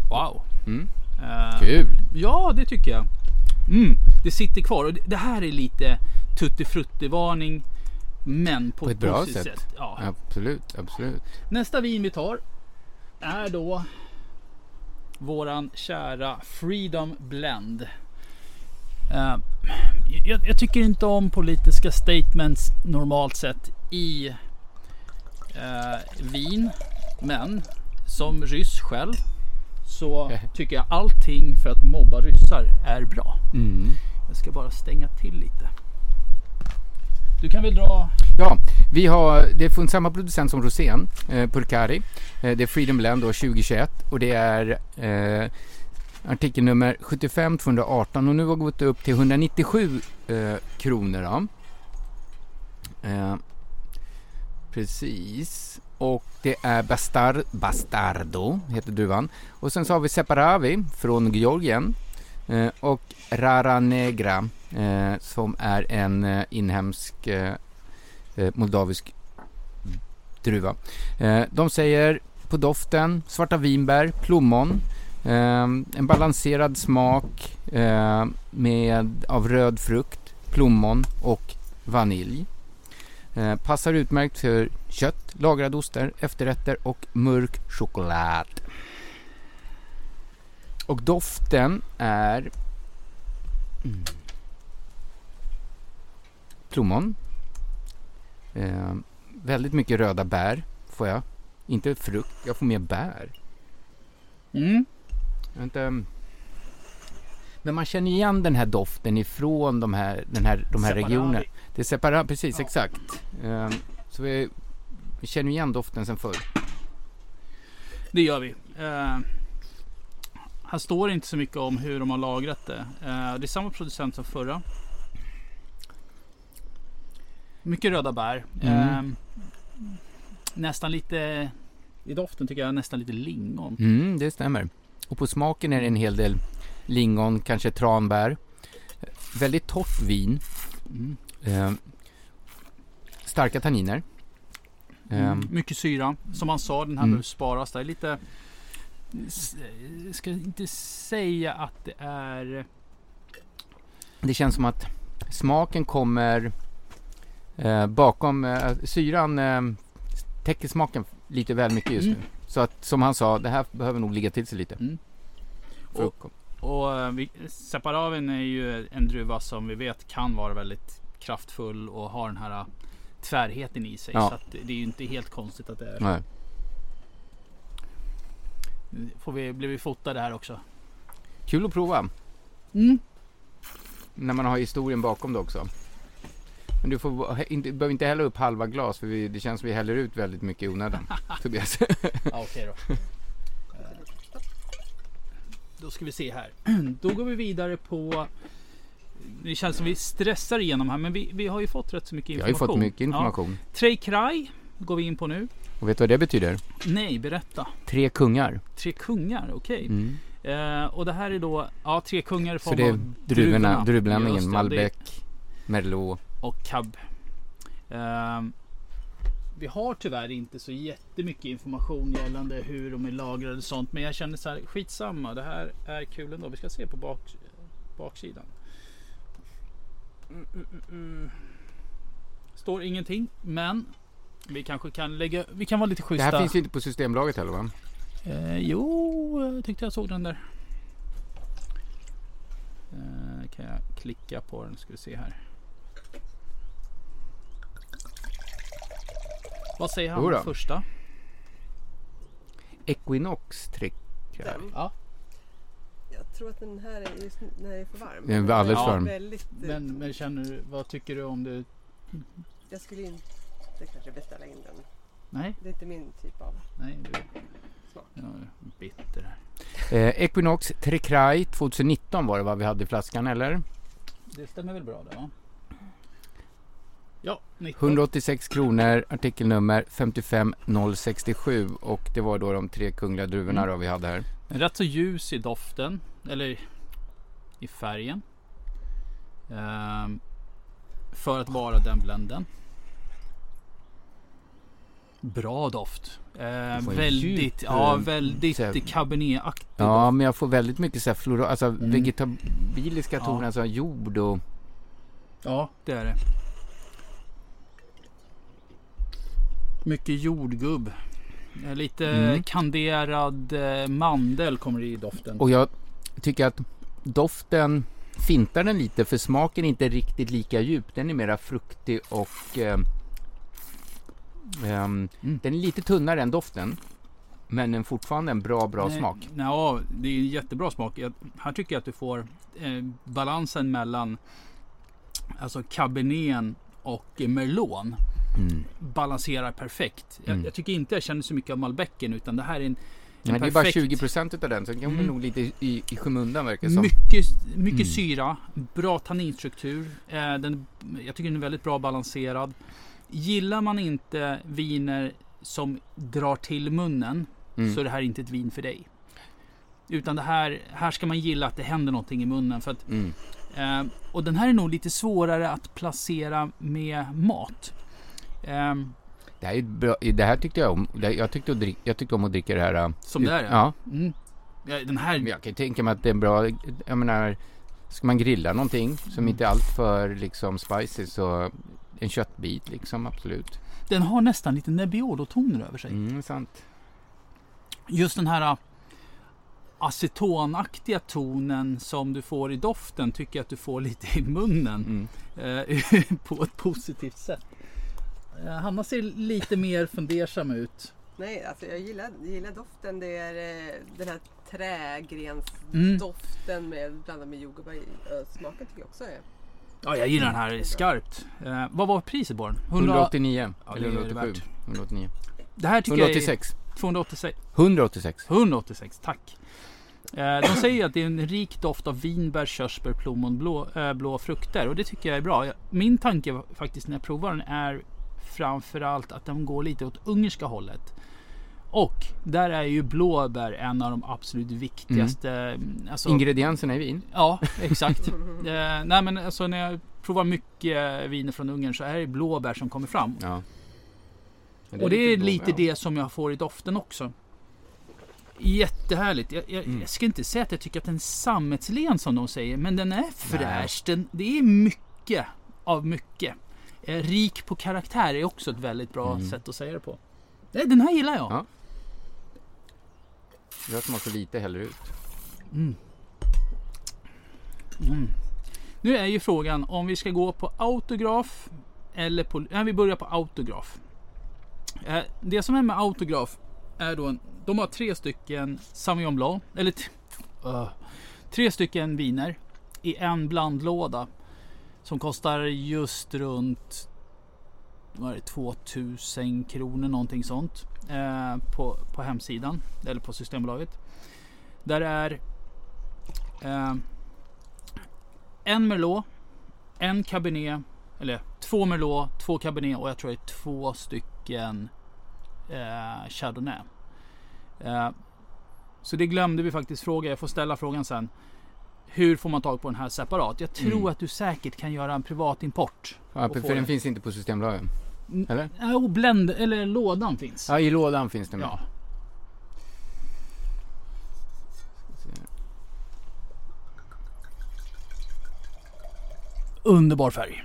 Wow. Mm. Eh, Kul! Ja, det tycker jag. Mm, det sitter kvar. Och det, här är lite tutti-frutti-varning. Men på, På ett bra positivt sätt. Ja. Absolut, absolut. Nästa vin vi tar är då våran kära Freedom Blend. Eh, jag, jag tycker inte om politiska statements normalt sett i eh, vin. Men som ryss själv så tycker jag allting för att mobba ryssar är bra. Mm. Jag ska bara stänga till lite. Du kan väl dra... Ja, vi har, det är från samma producent som rosén, eh, Purkari. Eh, det är Freedom Blend då 2021 och det är eh, artikelnummer 75 218 och nu har gått upp till 197 eh, kronor. Då. Eh, precis. Och det är Bastar, Bastardo, heter duvan. Och sen så har vi Separavi från Georgien. Eh, och Rara Negra Eh, som är en eh, inhemsk eh, eh, moldavisk druva. Eh, de säger på doften svarta vinbär, plommon, eh, en balanserad smak eh, med, av röd frukt, plommon och vanilj. Eh, passar utmärkt för kött, lagrade ostar, efterrätter och mörk choklad. Och doften är mm, plommon. Eh, väldigt mycket röda bär får jag. Inte frukt, jag får mer bär. Mm. Inte, men man känner igen den här doften ifrån de här, den här, de här regionerna. Det är separat, precis exakt. Eh, så vi, vi känner igen doften sen förr. Det gör vi. Eh, här står det inte så mycket om hur de har lagrat det. Eh, det är samma producent som förra. Mycket röda bär. Mm. Eh, nästan lite i doften tycker jag nästan lite lingon. Mm, det stämmer. Och på smaken är det en hel del lingon, kanske tranbär. Väldigt torrt vin. Mm. Eh, starka tanniner. Mm, mycket syra. Som man sa, den här mm. behöver sparas. Det är lite... Jag ska inte säga att det är... Det känns som att smaken kommer eh, bakom eh, syran eh, täcker smaken lite väl mycket just mm. nu. Så att som han sa, det här behöver nog ligga till sig lite. Mm. Och, och eh, Separavin är ju en druva som vi vet kan vara väldigt kraftfull och har den här tvärheten i sig. Ja. Så det är ju inte helt konstigt att det är. Nej. Får vi, blir vi fotade här också. Kul att prova. Mm. När man har historien bakom det också. Men du får inte, behöver inte hälla upp halva glas för vi, det känns som vi häller ut väldigt mycket i onödan. Tobias. ja, Okej då. Då ska vi se här. Då går vi vidare på det känns som vi stressar igenom här men vi, vi har ju fått rätt så mycket information. Vi har ju fått mycket information. Ja. Tre Kraj går vi in på nu. Och vet du vad det betyder? Nej, berätta. Tre kungar. Tre kungar, okej. Okay. Mm. Eh, och det här är då, ja tre kungar i form Så det är druvorna, druvblandningen, Malbec, Merlot. Och Cab. Eh, vi har tyvärr inte så jättemycket information gällande hur de är lagrade och sånt. Men jag känner så här, skitsamma. Det här är kul ändå. Vi ska se på bak, baksidan. Mm, mm, mm, mm. Står ingenting, men vi kanske kan lägga, vi kan vara lite schyssta. Det här finns inte på Systembolaget heller va? Eh, jo, jag tyckte jag såg den där. Eh, kan jag klicka på den, ska vi se här. Vad säger han om första? Equinox trick. Ja. Jag tror att den här är just när det är för varm. Den är alldeles för varm. Väldigt, men, men känner du, vad tycker du om det? Jag skulle inte kanske beställa in den. Nej. Det är inte min typ av Nej, du. smak. Ja, bitter här. Eh, Equinox Trecray 2019 var det vad vi hade i flaskan eller? Det stämmer väl bra det va? Ja, 19. 186 kronor, artikelnummer 55067 och det var då de tre kungliga druvorna mm. då vi hade här. Rätt så ljus i doften, eller i färgen. Ehm, för att vara den blenden. Bra doft. Eh, väldigt, djup, ja, eh, väldigt cabernetaktig. Ja, doft. men jag får väldigt mycket så här flora, alltså mm. vegetabiliska toner, ja. alltså jord och... Ja, det är det. Mycket jordgubb. Eh, lite mm. kanderad eh, mandel kommer i doften. Och jag tycker att doften fintar den lite för smaken är inte riktigt lika djup. Den är mera fruktig och eh, um, mm. den är lite tunnare än doften. Men den fortfarande en bra, bra Nej, smak. Ja, det är en jättebra smak. Jag, här tycker jag att du får eh, balansen mellan alltså cabernet och merlot mm. balanserar perfekt. Jag, mm. jag, tycker inte jag känner så mycket av malbecen utan det här är en, en Nej, perfekt... Det är bara 20 procent utav den. Sen kommer mm. nog lite i, i skymundan verkar det som. Mycket, mycket mm. syra, bra tanninstruktur. Eh, den, jag tycker den är väldigt bra balanserad. Gillar man inte viner som drar till munnen mm. så är det här inte ett vin för dig. Utan det här, här ska man gilla att det händer någonting i munnen. För att, mm. eh, och den här är nog lite svårare att placera med mat. Um, det, här är bra, det här tyckte jag om. Jag tyckte, drick, jag tyckte om att dricka det här. Äh, Som det är? Ja. Mm. ja den här... Jag kan tänka mig att det är bra. Jag menar, ska man grilla någonting som mm. inte är allt för liksom spicy så en köttbit liksom absolut. Den har nästan lite Nebbiolo-toner över sig. Mm, sant. Just den här äh, acetonaktiga tonen som du får i doften tycker jag att du får lite i munnen. Mm. Eh, på ett positivt sätt. Eh, Hanna ser lite mer fundersam ut. Nej, alltså jag gillar, gillar doften. Det är eh, den här trägrensdoften mm. med blandat med jordgubbar. Smaken tycker jag också är Ja, jag gillar den här skarpt. Eh, vad var priset på den? 100... 189 ja, eller 187. 189. Det här tycker 186. jag är 286. 186. 186, tack. Eh, de säger att det är en rik doft av vinbär, körsbär, plommon, blå, äh, blå frukter och det tycker jag är bra. Min tanke faktiskt när jag provar den är framförallt att de går lite åt ungerska hållet. Och där är ju blåbär en av de absolut viktigaste Mm. alltså, Ingredienserna i vin? Ja, exakt. eh, nej men alltså när jag provar mycket viner från Ungern så är det blåbär som kommer fram. Ja. och det är lite ja. det som jag får i doften också. Jättehärligt. Jag, jag, Mm. jag ska inte säga att jag tycker att den är sammetslen som de säger, men den är fräsch. Den, det är mycket av mycket. Eh, rik på karaktär är också ett väldigt bra Mm. sätt att säga det på. Nej, Den här gillar jag. Ja. Jag smakar lite hellre ut. Mm. Mm. Nu är ju frågan om vi ska gå på autograf eller på... Nej, vi börjar på autograf. Eh, Det som är med autograf är då... En, de har tre stycken Sauvignon Blanc. Eller... t- öh. tre stycken viner i en blandlåda. Som kostar just runt... Vad är det? 2000 kronor någonting sånt. Eh, på, på hemsidan. Eller på Systembolaget. Där är eh, en Merlot, en Cabernet, eller två Merlot, två Cabernet och jag tror det är två stycken eh, Chardonnay. Eh, så det glömde vi faktiskt fråga. Jag får ställa frågan sen. Hur får man tag på den här separat? Jag tror Mm. att du säkert kan göra en privat import. Ja, för den finns inte på Systembolaget. Eller? Och blend, eller lådan finns. Ja, i lådan finns den. Ja. Underbar färg.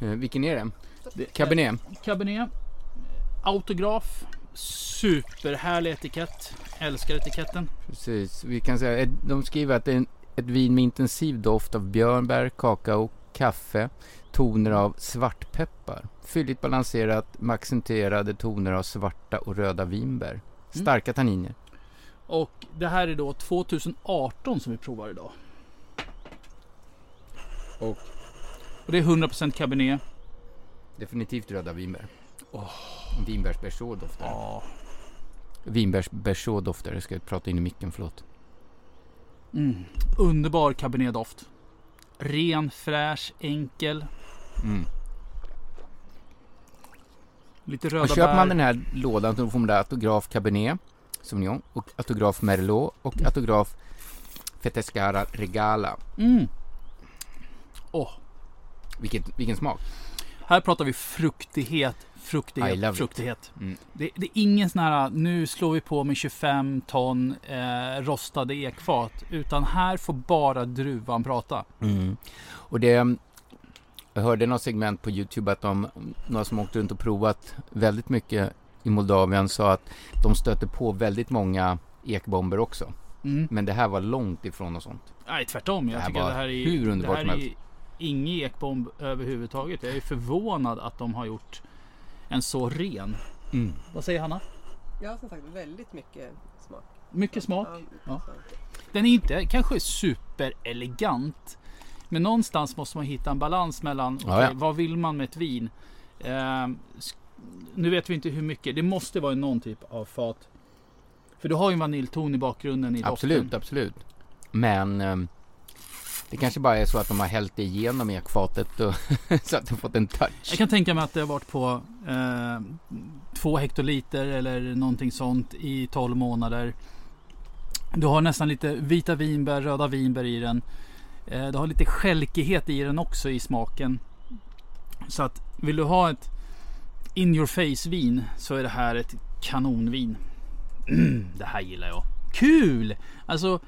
Eh, vilken är det? Cabernet? Cabernet. Autograf. Superhärlig etikett. Älskar etiketten. Precis. Vi kan säga, ett- de skriver att det är en- ett vin med intensiv doft av björnbär, kakao, kaffe, toner av svartpeppar. Fylligt balanserat med accentuerade toner av svarta och röda vinbär. Starka tanniner. Och det här är då 2018 som vi provar idag. Och Och det är 100% Cabernet. definitivt röda vinbär. Oh. Vinbärsberså doftar det. Ja. Vinbärsberså doftar det. Ska jag prata in i micken, förlåt. Mm. Underbar Cabernet-doft. Ren, fräsch, enkel. Mm. Lite röda Och köper bär. man den här lådan så får man där autograf Cabernet Sauvignon och autograf Merlot och autograf Fetescara Regala. Mm. Åh. Vilket, vilken smak. Här pratar vi fruktighet, fruktighet, fruktighet. Mm. Det, det är ingen sån här, nu slår vi på med 25 ton eh, rostade ekfat. Utan här får bara druvan prata. Mm. Och det, jag hörde något segment på Youtube att de, några som åkt runt och provat väldigt mycket i Moldavien sa att de stötte på väldigt många ekbomber också. Mm. Men det här var långt ifrån och sånt. Nej, tvärtom. Det Jag här tycker det här är, hur underbart det som här är helst. Ingen ekbomb överhuvudtaget. Jag är förvånad att de har gjort en så ren. Mm. Vad säger Hanna? Ja, som sagt väldigt mycket smak. Mycket smak. Ja. Den är inte kanske superelegant. Men någonstans måste man hitta en balans mellan Ja, okej, ja. vad vill man med ett vin. Sk- nu vet vi inte hur mycket. Det måste vara någon typ av fat. För du har ju en vaniljton i bakgrunden i Absolut, doften. absolut. Men ehm, det kanske bara är så att de har hällt det igenom ekfatet och så att de fått en touch. Jag kan tänka mig att det har varit på eh, två hektoliter eller någonting sånt i 12 månader. Du har nästan lite vita vinbär, röda vinbär i den. Eh, du har lite skälkighet i den också i smaken. Så att vill du ha ett in your face vin så är det här ett kanonvin. Mm, det här gillar jag. Kul! Alltså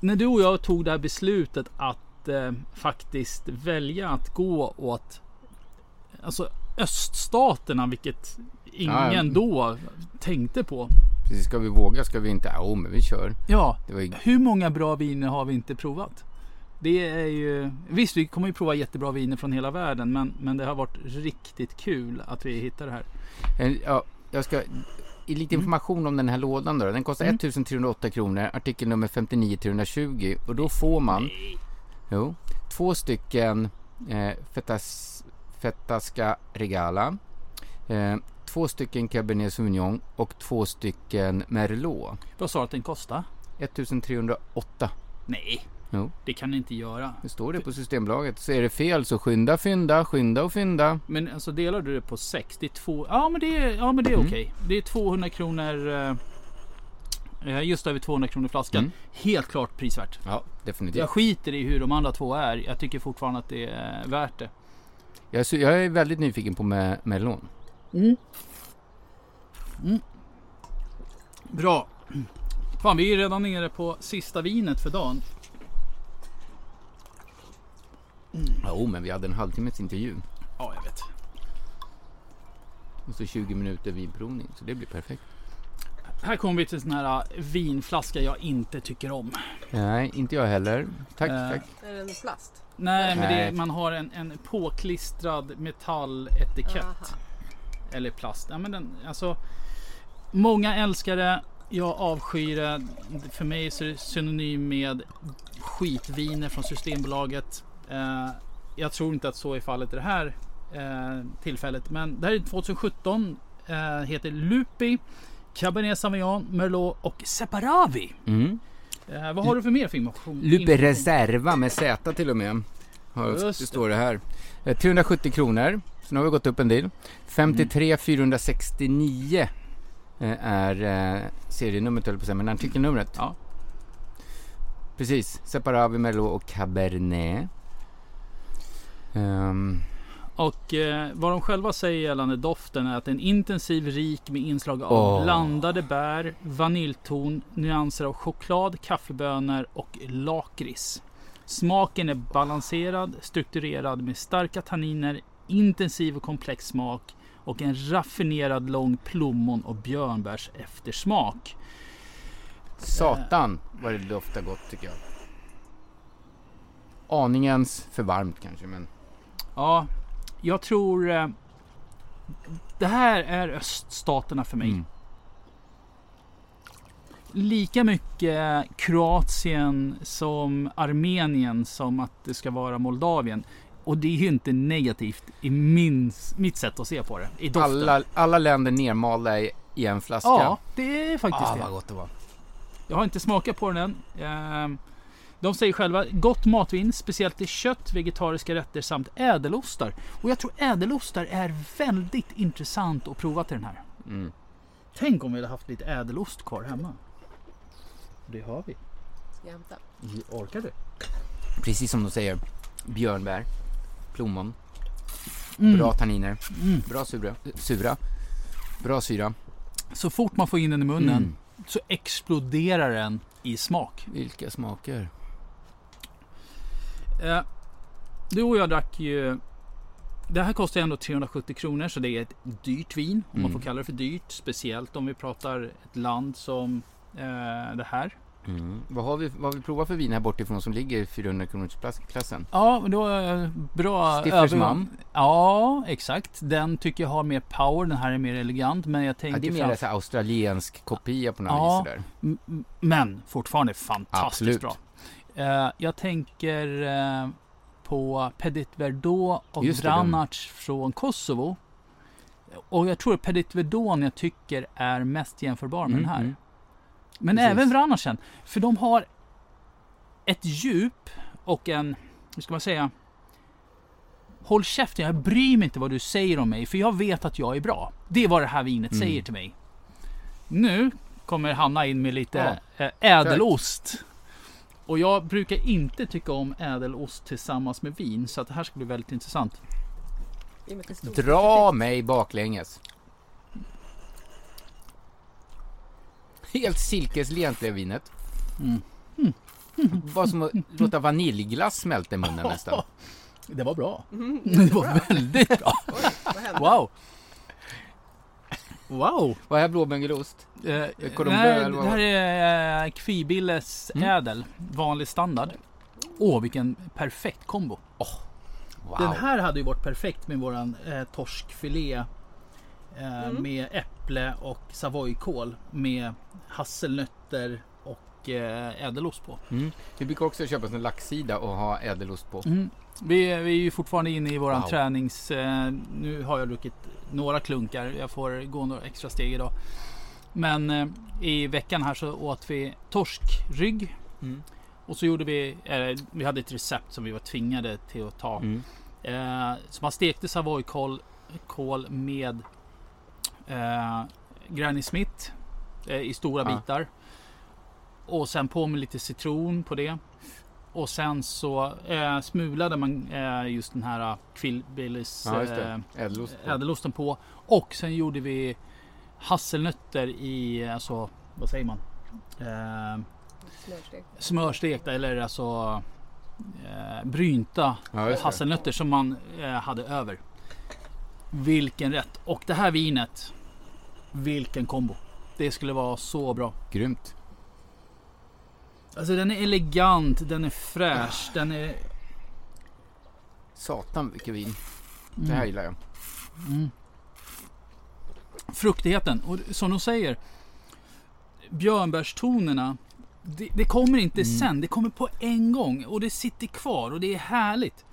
när du och jag tog det här beslutet att eh, faktiskt välja att gå åt alltså öststaterna, vilket ingen Ja. då tänkte på. Precis, ska vi våga? Ska vi inte? Ja, men vi kör. Ja, ju... hur många bra viner har vi inte provat? Det är ju, visst vi kommer ju prova jättebra viner från hela världen men, men det har varit riktigt kul att vi hittar det här. Ja, jag ska... I lite information om den här lådan då. Den kostar Mm. 1308 kronor. Artikel nummer 59320. Och då får man... Jo. Två stycken eh, fetas, Fetasca Regala. Eh, två stycken Cabernet Sauvignon och två stycken Merlot. Vad sa du att den kostade? 1308. Nej, Jo. Det kan ni inte göra. Det står det på Systembolaget. Så är det fel så skynda, fynda, skynda och fynda. Men alltså delar du det på 6? Det är två... Ja men det är, ja, men det är Mm. okej. Det är 200 kronor. eh, Just över 200 kronor flaskan. Mm. Helt klart prisvärt. Ja, definitivt. Jag skiter i hur de andra två är. Jag tycker fortfarande att det är värt det. Jag, är su- jag är väldigt nyfiken på me- Melon. Bra. Fan vi är redan nere på sista vinet för dagen. Jo, men vi hade en halvtimmes intervju. Ja jag vet. Och så 20 minuter vinprovning. Så det blir perfekt. Här kommer vi till en sån här äh, vinflaska jag inte tycker om. Nej, inte jag heller. Tack, Eh, tack. Är det en plast? Nej, men det, Nej. man har en, en påklistrad metalletikett. Aha. Eller plast. Ja, men den, alltså, många älskar det. Jag avskyr det. För mig så är det synonym med skitviner från Systembolaget. Eh, jag tror inte att så är fallet i det här eh, tillfället. Men det här är 2017. Eh, heter Lupi, Cabernet Sauvignon, Merlot och Separavi. Mm. Vad har du för mer för information? Information? Reserva med Z till och med. Har, det står det här. Eh, 370 kronor. Så nu har vi gått upp en del. 53 469 eh, är serienumret höll på att säga, men artikelnumret. Ja. Precis. Separavi, Merlot och Cabernet. Ehm, Och eh, vad de själva säger gällande doften är att är intensiv, rik med inslag av Åh. blandade bär, vaniljton, nyanser av choklad, kaffebönor och lakrits. Smaken är balanserad, strukturerad med starka tanniner, intensiv och komplex smak och en raffinerad lång plommon och björnbärs eftersmak. satan vad det doftar gott tycker jag. Aningens för varmt kanske, men Ja, jag tror eh, det här är öststaterna för mig. Mm. lika mycket Kroatien som Armenien som att det ska vara Moldavien. Och det är ju inte negativt i min, mitt sätt att se på det. I doften. alla, alla länder nermalda i, i en flaska. Ja, det är faktiskt ah, det. vad gott det var. Jag har inte smakat på den än. De säger själva gott matvin, speciellt till kött, vegetariska rätter samt ädelostar. Och jag tror ädelostar är väldigt intressant att prova till den här. Mm. Tänk om vi hade haft lite ädelost kvar hemma. Det har vi. Ska jag hämta? Orkar du? Precis som de säger. Björnbär, plommon, Mm. bra tanniner, Mm. bra sura, sura, bra syra. Så fort man får in den i munnen Mm. så exploderar den i smak. Vilka smaker. Eh, du och jag drack ju... Det här kostar ändå 370 kronor så det är ett dyrt vin. Om man Mm. får kalla det för dyrt. Speciellt om vi pratar ett land som eh, det här. Mm. Vad, har vi, vad har vi provat för vin här bortifrån som ligger i 400 kronors klass- klassen? Ja, men då är bra övergång. Ja, exakt. Den tycker jag har mer power. Den här är mer elegant. Men jag Ja, tänker det är mer fram- en sån här australiensk kopia på något Ja. vis. M- Men fortfarande fantastiskt Absolut. bra. Eh, jag tänker eh, på Petit Verdot och Just det, Vranac från Kosovo. Och jag tror Petit Verdot jag tycker är mest jämförbar med Mm, den här. mm. Men Precis. även Vranacen. För de har ett djup och en, hur ska man säga? Håll käften, jag bryr mig inte vad du säger om mig för jag vet att jag är bra. Det är vad det här vinet Mm. säger till mig. Nu kommer Hanna in med lite eh, ädelost. Och jag brukar inte tycka om ädelost tillsammans med vin så att det här ska bli väldigt intressant. Det. Dra mig baklänges. Helt silkeslent blev vinet. Mm. Var som att låta vaniljglass smälta i munnen nästan. Det var bra. Mhm, Det var väldigt bra. Vad hände? Wow. Wow. Vad är blåbänggelost? Eh, nej, det här är eh, Kvibilles Mm. ädel. Vanlig standard. Åh, vilken perfekt kombo. Wow. Den här hade ju varit perfekt med våran eh, torskfilé. Eh, Mm. Med äpple och savoykål. Med hasselnötter och eh, ädelost på. Mm. Vi brukar också köpa en laxsida och ha ädelost på. Mm. Vi, vi är ju fortfarande inne i våran Wow. tränings... Eh, nu har jag druckit några klunkar. Jag får gå några extra steg idag. Men eh, i veckan här så åt vi torskrygg. Mm. Och så gjorde vi, eh, vi hade ett recept som vi var tvingade till att ta. Mm. Eh, så man stekte savoykål kål med eh, Granny Smith eh, i stora Ja. bitar. Och sen på med lite citron på det. Och sen så eh, smulade man eh, just den här Quillbillys Ja, just eh. Ädelost på. ädelosten på. Och sen gjorde vi hasselnötter i, alltså vad säger man? Eh, Smörstekt. smörstekta eller alltså eh, brynta Ja, hasselnötter som man eh, hade över. Vilken rätt! Och det här vinet. Vilken kombo! Det skulle vara så bra. Grymt. Alltså den är elegant, den är fräsch, den är... Satan vilket vin. Det här gillar jag. Mm. Fruktigheten. Och som de säger. Björnbärstonerna. Det, det kommer inte Mm. sen, det kommer på en gång. Och det sitter kvar och det är härligt.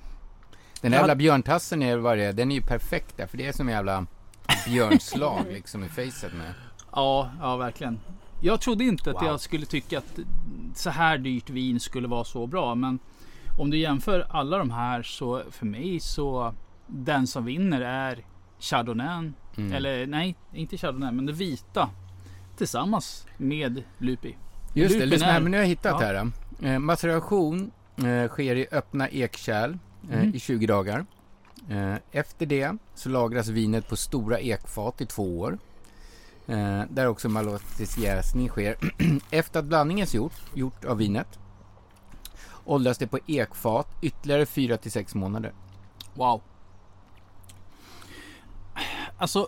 Den Jag jävla björntassen är vad det är. Den är ju perfekt där. För det är som en jävla björnslag liksom i facet med. Ja, ja verkligen. Jag trodde inte att Wow. jag skulle tycka att så här dyrt vin skulle vara så bra. Men om du jämför alla de här så för mig så den som vinner är Chardonnay. Mm. Eller nej, inte Chardonnay men det vita. Tillsammans med Lupi. Just det, Lupin lyssna här. är- Men nu har jag hittat Ja. här. Eh, maceration eh, sker i öppna ekkärl eh, Mm. i 20 dagar. Eh, efter det så lagras vinet på stora ekfat i två år. Eh, där också malotisk jäsning sker. efter att blandningen är gjort, gjort av vinet åldras det på ekfat ytterligare 4 till 6 månader. Wow. Alltså,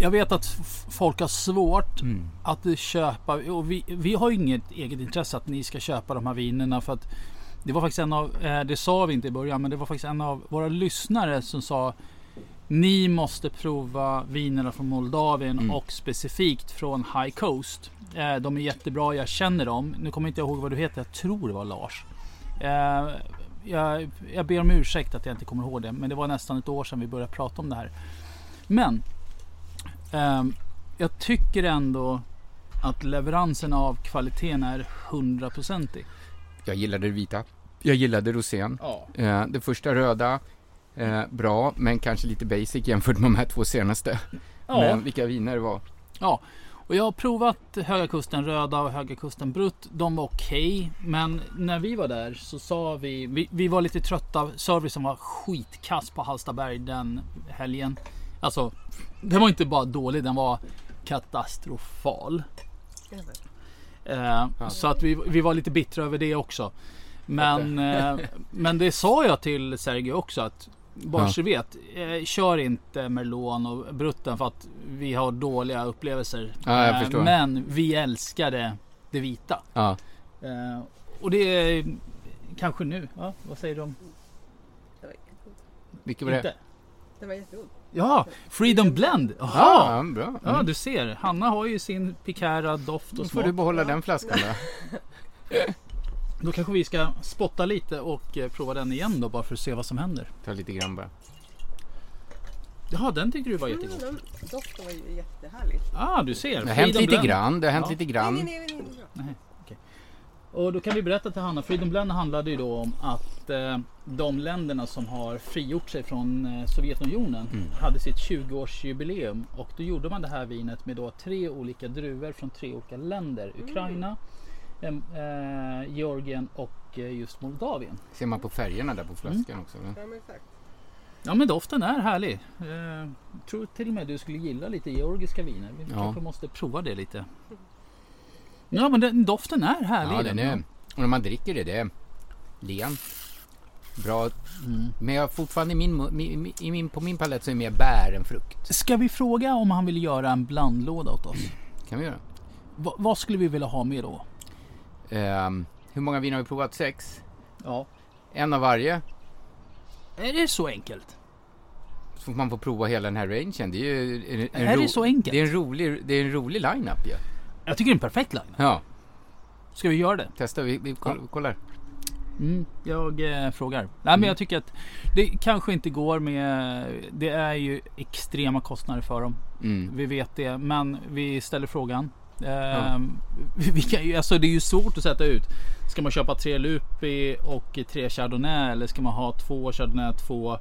jag vet att folk har svårt Mm. att köpa. Och vi, vi har ju inget eget intresse att ni ska köpa de här vinerna. För att det var faktiskt en av, eh, det sa vi inte i början, men det var faktiskt en av våra lyssnare som sa ni måste prova vinerna från Moldavien Mm. och specifikt från High Coast. Eh, de är jättebra, jag känner dem. Nu kommer inte jag ihåg vad du heter, jag tror det var Lars. Eh, jag, jag ber om ursäkt att jag inte kommer ihåg det, men det var nästan ett år sedan vi började prata om det här. Men ehm, jag tycker ändå att leveransen av kvaliteten är hundraprocentig. Jag gillade det vita. Jag gillade rosén. Ja. Eh, det första röda, eh, bra, men kanske lite basic jämfört med de här två senaste. Ja. Men vilka viner det var. Ja, och jag har provat Höga Kusten Röda och Höga Kusten Brutt. De var okej, men när vi var där så sa vi, vi, vi var lite trötta. Servicen var skitkass på Hallstaberg den helgen. Alltså, den var inte bara dålig, den var katastrofal. Eh, Så att vi, vi var lite bittra över det också. Men, eh, men det sa jag till Sergio också att bara Ja. vet, eh, kör inte Merlon och Brutten för att vi har dåliga upplevelser. Ja, jag Eh, förstår. Men vi älskade det vita. Ja. Eh, och det är kanske nu. Ja, vad säger du om? Det var jättegod. Vilket var det? Inte? Det var jättegod. Ja, Freedom Blend. Ja, Jaha! ja, bra. Ja, Mm. du ser. Hanna har ju sin Picara doft Då och får smak. du behålla den flaskan då. Då kanske vi ska spotta lite och eh, prova den igen då bara för att se vad som händer. Ta lite grann bara. Jaha, den tycker du var Mm, jättegod. den doften var ju jättehärlig. Ah, du ser. Det har hänt lite Blend. grann. Det har hänt Ja. lite grann. nej, nej, nej, nej. Nej, okej. Och då kan vi berätta till Hanna. Freedom Blend handlade ju då om att eh, de länderna som har frigjort sig från eh, Sovjetunionen Mm. hade sitt 20-årsjubileum. Och då gjorde man det här vinet med då tre olika druvor från tre olika länder. Ukraina, eh, eh, Georgien och eh, just Moldavien. Ser man på färgerna där på flaskan Mm. också. eller? Ja, men exakt. Ja men doften är härlig. Eh, tror till och med du skulle gilla lite georgiska viner. Vi Ja. kanske måste prova det lite. Ja men den, doften är härlig. Ja, den är... Och när man dricker det, det är len. Bra. Mm. Men jag fortfarande i min, mi- mi- i min, på min palett så är det mer bär än frukt. Ska vi fråga om han vill göra en blandlåda åt oss? kan vi göra. Va, vad skulle vi vilja ha med då? Ehm, hur många viner har vi provat? Sex? Ja. En av varje. Är det så enkelt? Så får man få prova hela den här rangen. Det är ju en, en Är det så enkelt? Det är en rolig, det är en rolig line-up ju. Jag tycker det är en perfekt line. Ja, Ska vi göra det? testa. Vi, vi koll, kollar. Mm, jag eh, frågar. Nej men Mm. jag tycker att det kanske inte går med... Det är ju extrema kostnader för dem. Mm. Vi vet det. Men vi ställer frågan. Eh, vi kan, ju- alltså det är ju svårt att sätta ut. Ska man köpa tre Lupi och tre Chardonnay eller ska man ha två Chardonnay, två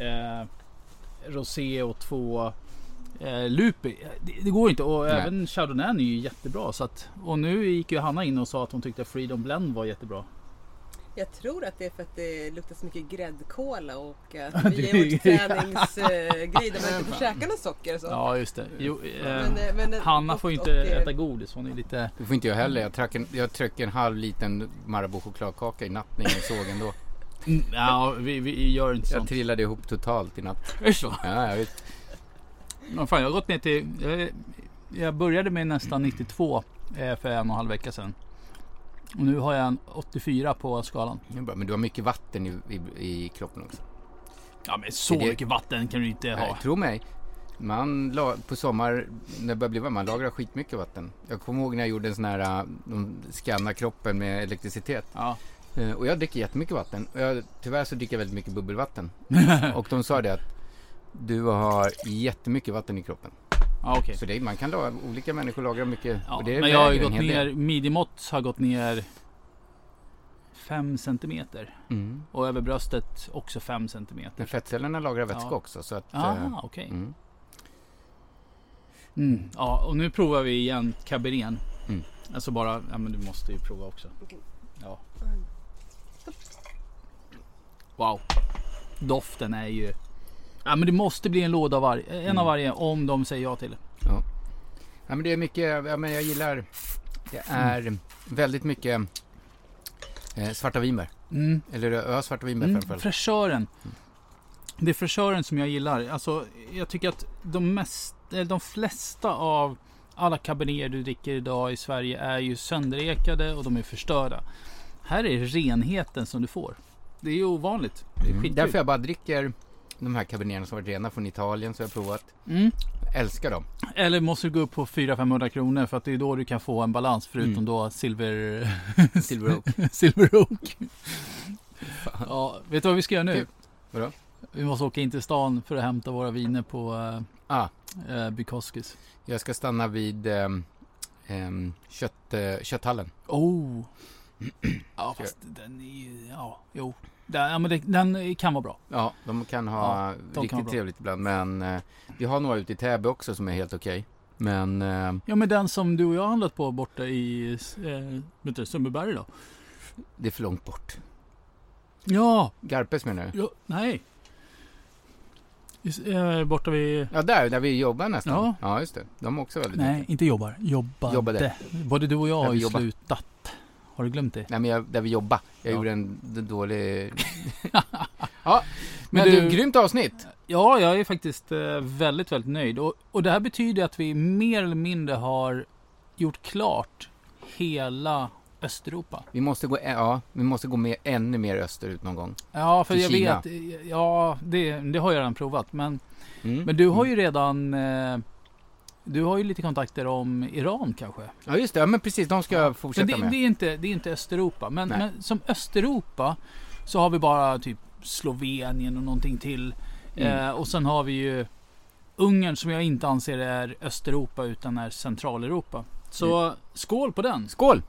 eh, Rosé och två eh, Lupi? Det, det går inte och Nej. även Chardonnay är ju jättebra. Så att, och nu gick ju Hanna in och sa att hon tyckte Freedom Blend var jättebra. Jag tror att det är för att det luktar så mycket gräddkola och att vi det- är vårt träningsgrej där man inte får käka något socker. Så. Ja just det. Jo, eh, Men, eh, men, eh, Hanna och- får ju och inte det- äta godis. Hon är lite... Det får inte jag heller. Jag tryckte en, jag tryckte en halv liten Marabou chokladkaka i natt när ingen såg ändå. Mm, Ja, vi, vi gör inte Jag sånt. trillade ihop totalt i natt. Är det så? Ja, jag vet. Men fan, jag har gått ner till... Jag, jag började med nästan 92 eh, för en och en halv vecka sedan. Och nu har jag en 84 på skalan. Men du har mycket vatten i, i, i kroppen också. Ja men så det- mycket vatten kan du inte Nej, ha. tro mig. Man la, på sommar, när det börjar bli varmt, man lagrar skitmycket vatten. Jag kommer ihåg när jag gjorde en sån här, de skannar kroppen med elektricitet. Ja. Eh, Och jag dricker jättemycket vatten. Och jag, tyvärr så dricker jag väldigt mycket bubbelvatten. och de sa det att du har jättemycket vatten i kroppen. Ja, okej. Så det, man kan lagra, olika människor lagrar mycket. Ja, och det men jag har gått ner, midjemått har gått ner 5 centimeter. Mm. Och över bröstet också 5 centimeter. Men fettcellerna lagrar vätska Ja. också. Så att, Ah, eh, okej. mm. Mm. Ja, och nu provar vi igen Cabernet. Mm. Alltså bara, ja men du måste ju prova också. Ja. Wow. Doften är ju... Ja men det måste bli en låda av varje, en Mm. av varje om de säger ja till det. Ja. ja, men det är mycket, ja, men jag gillar, det är väldigt mycket eh, svarta vinbär. Mm. Eller ja, svarta vinbär Mm, framförallt. fräschören. Det är fräschören som jag gillar. Alltså, jag tycker att de, mest, de flesta av alla cabernet du dricker idag i Sverige är ju sönderekade och de är förstörda. Här är renheten som du får. Det är ju ovanligt. Det är Mm. Därför jag bara dricker de här caberneterna som varit rena från Italien, så jag provat. Mm. Älskar dem. Eller måste du gå upp på 400-500 kronor för att det är då du kan få en balans förutom Mm. då silver... Silver Oak. silver Oak. ja, vet du vad vi ska göra nu? Kul. Vadå? Vi måste åka in till stan för att hämta våra viner på Ah, uh, uh, Bukowskis. jag ska stanna vid ehm, ehm, kött, eh, kötthallen. Oh! Ja, fast den är ju... Ja, jo. Den, ja, men det, den kan vara bra. Ja, de kan ha Ja, de kan riktigt bra. trevligt ibland. Men eh, vi har några ute i Täby också som är helt okej. Men eh, Ja, men den som du och jag har handlat på borta i eh, Sundbyberg då? det är för långt bort. Ja! Garpes menar du? ja nej. Eh, borta vid... Ja, där, där vi jobbar nästan. Ja. Ja, just det. De är också väldigt Nej, mycket. inte jobbar. Jobbade. Jobbade. Både du och jag har ju slutat. Har du glömt det? Nej, men jag, där vi jobbar. Jag Ja. gjorde en dålig... ja, men, Men du, du- grymt avsnitt. Ja, jag är faktiskt eh, väldigt, väldigt nöjd. Och, och det här betyder att vi mer eller mindre har gjort klart hela Östeuropa. Vi måste gå, ja, vi måste gå med ännu mer österut någon gång. Ja, för Till jag Kina. vet. Ja, det, det har jag redan provat. Men, Mm. men du har ju redan... Eh, du har ju lite kontakter om Iran kanske? Ja, just det. Ja, men precis. De ska jag Men fortsätta det, med. det, är inte, det är inte Östeuropa. Men, men som Östeuropa så har vi bara typ Slovenien och någonting till. Mm. Eh, och sen har vi ju Ungern som jag inte anser är Östeuropa utan är Centraleuropa. Så Mm. skål på den! Skål!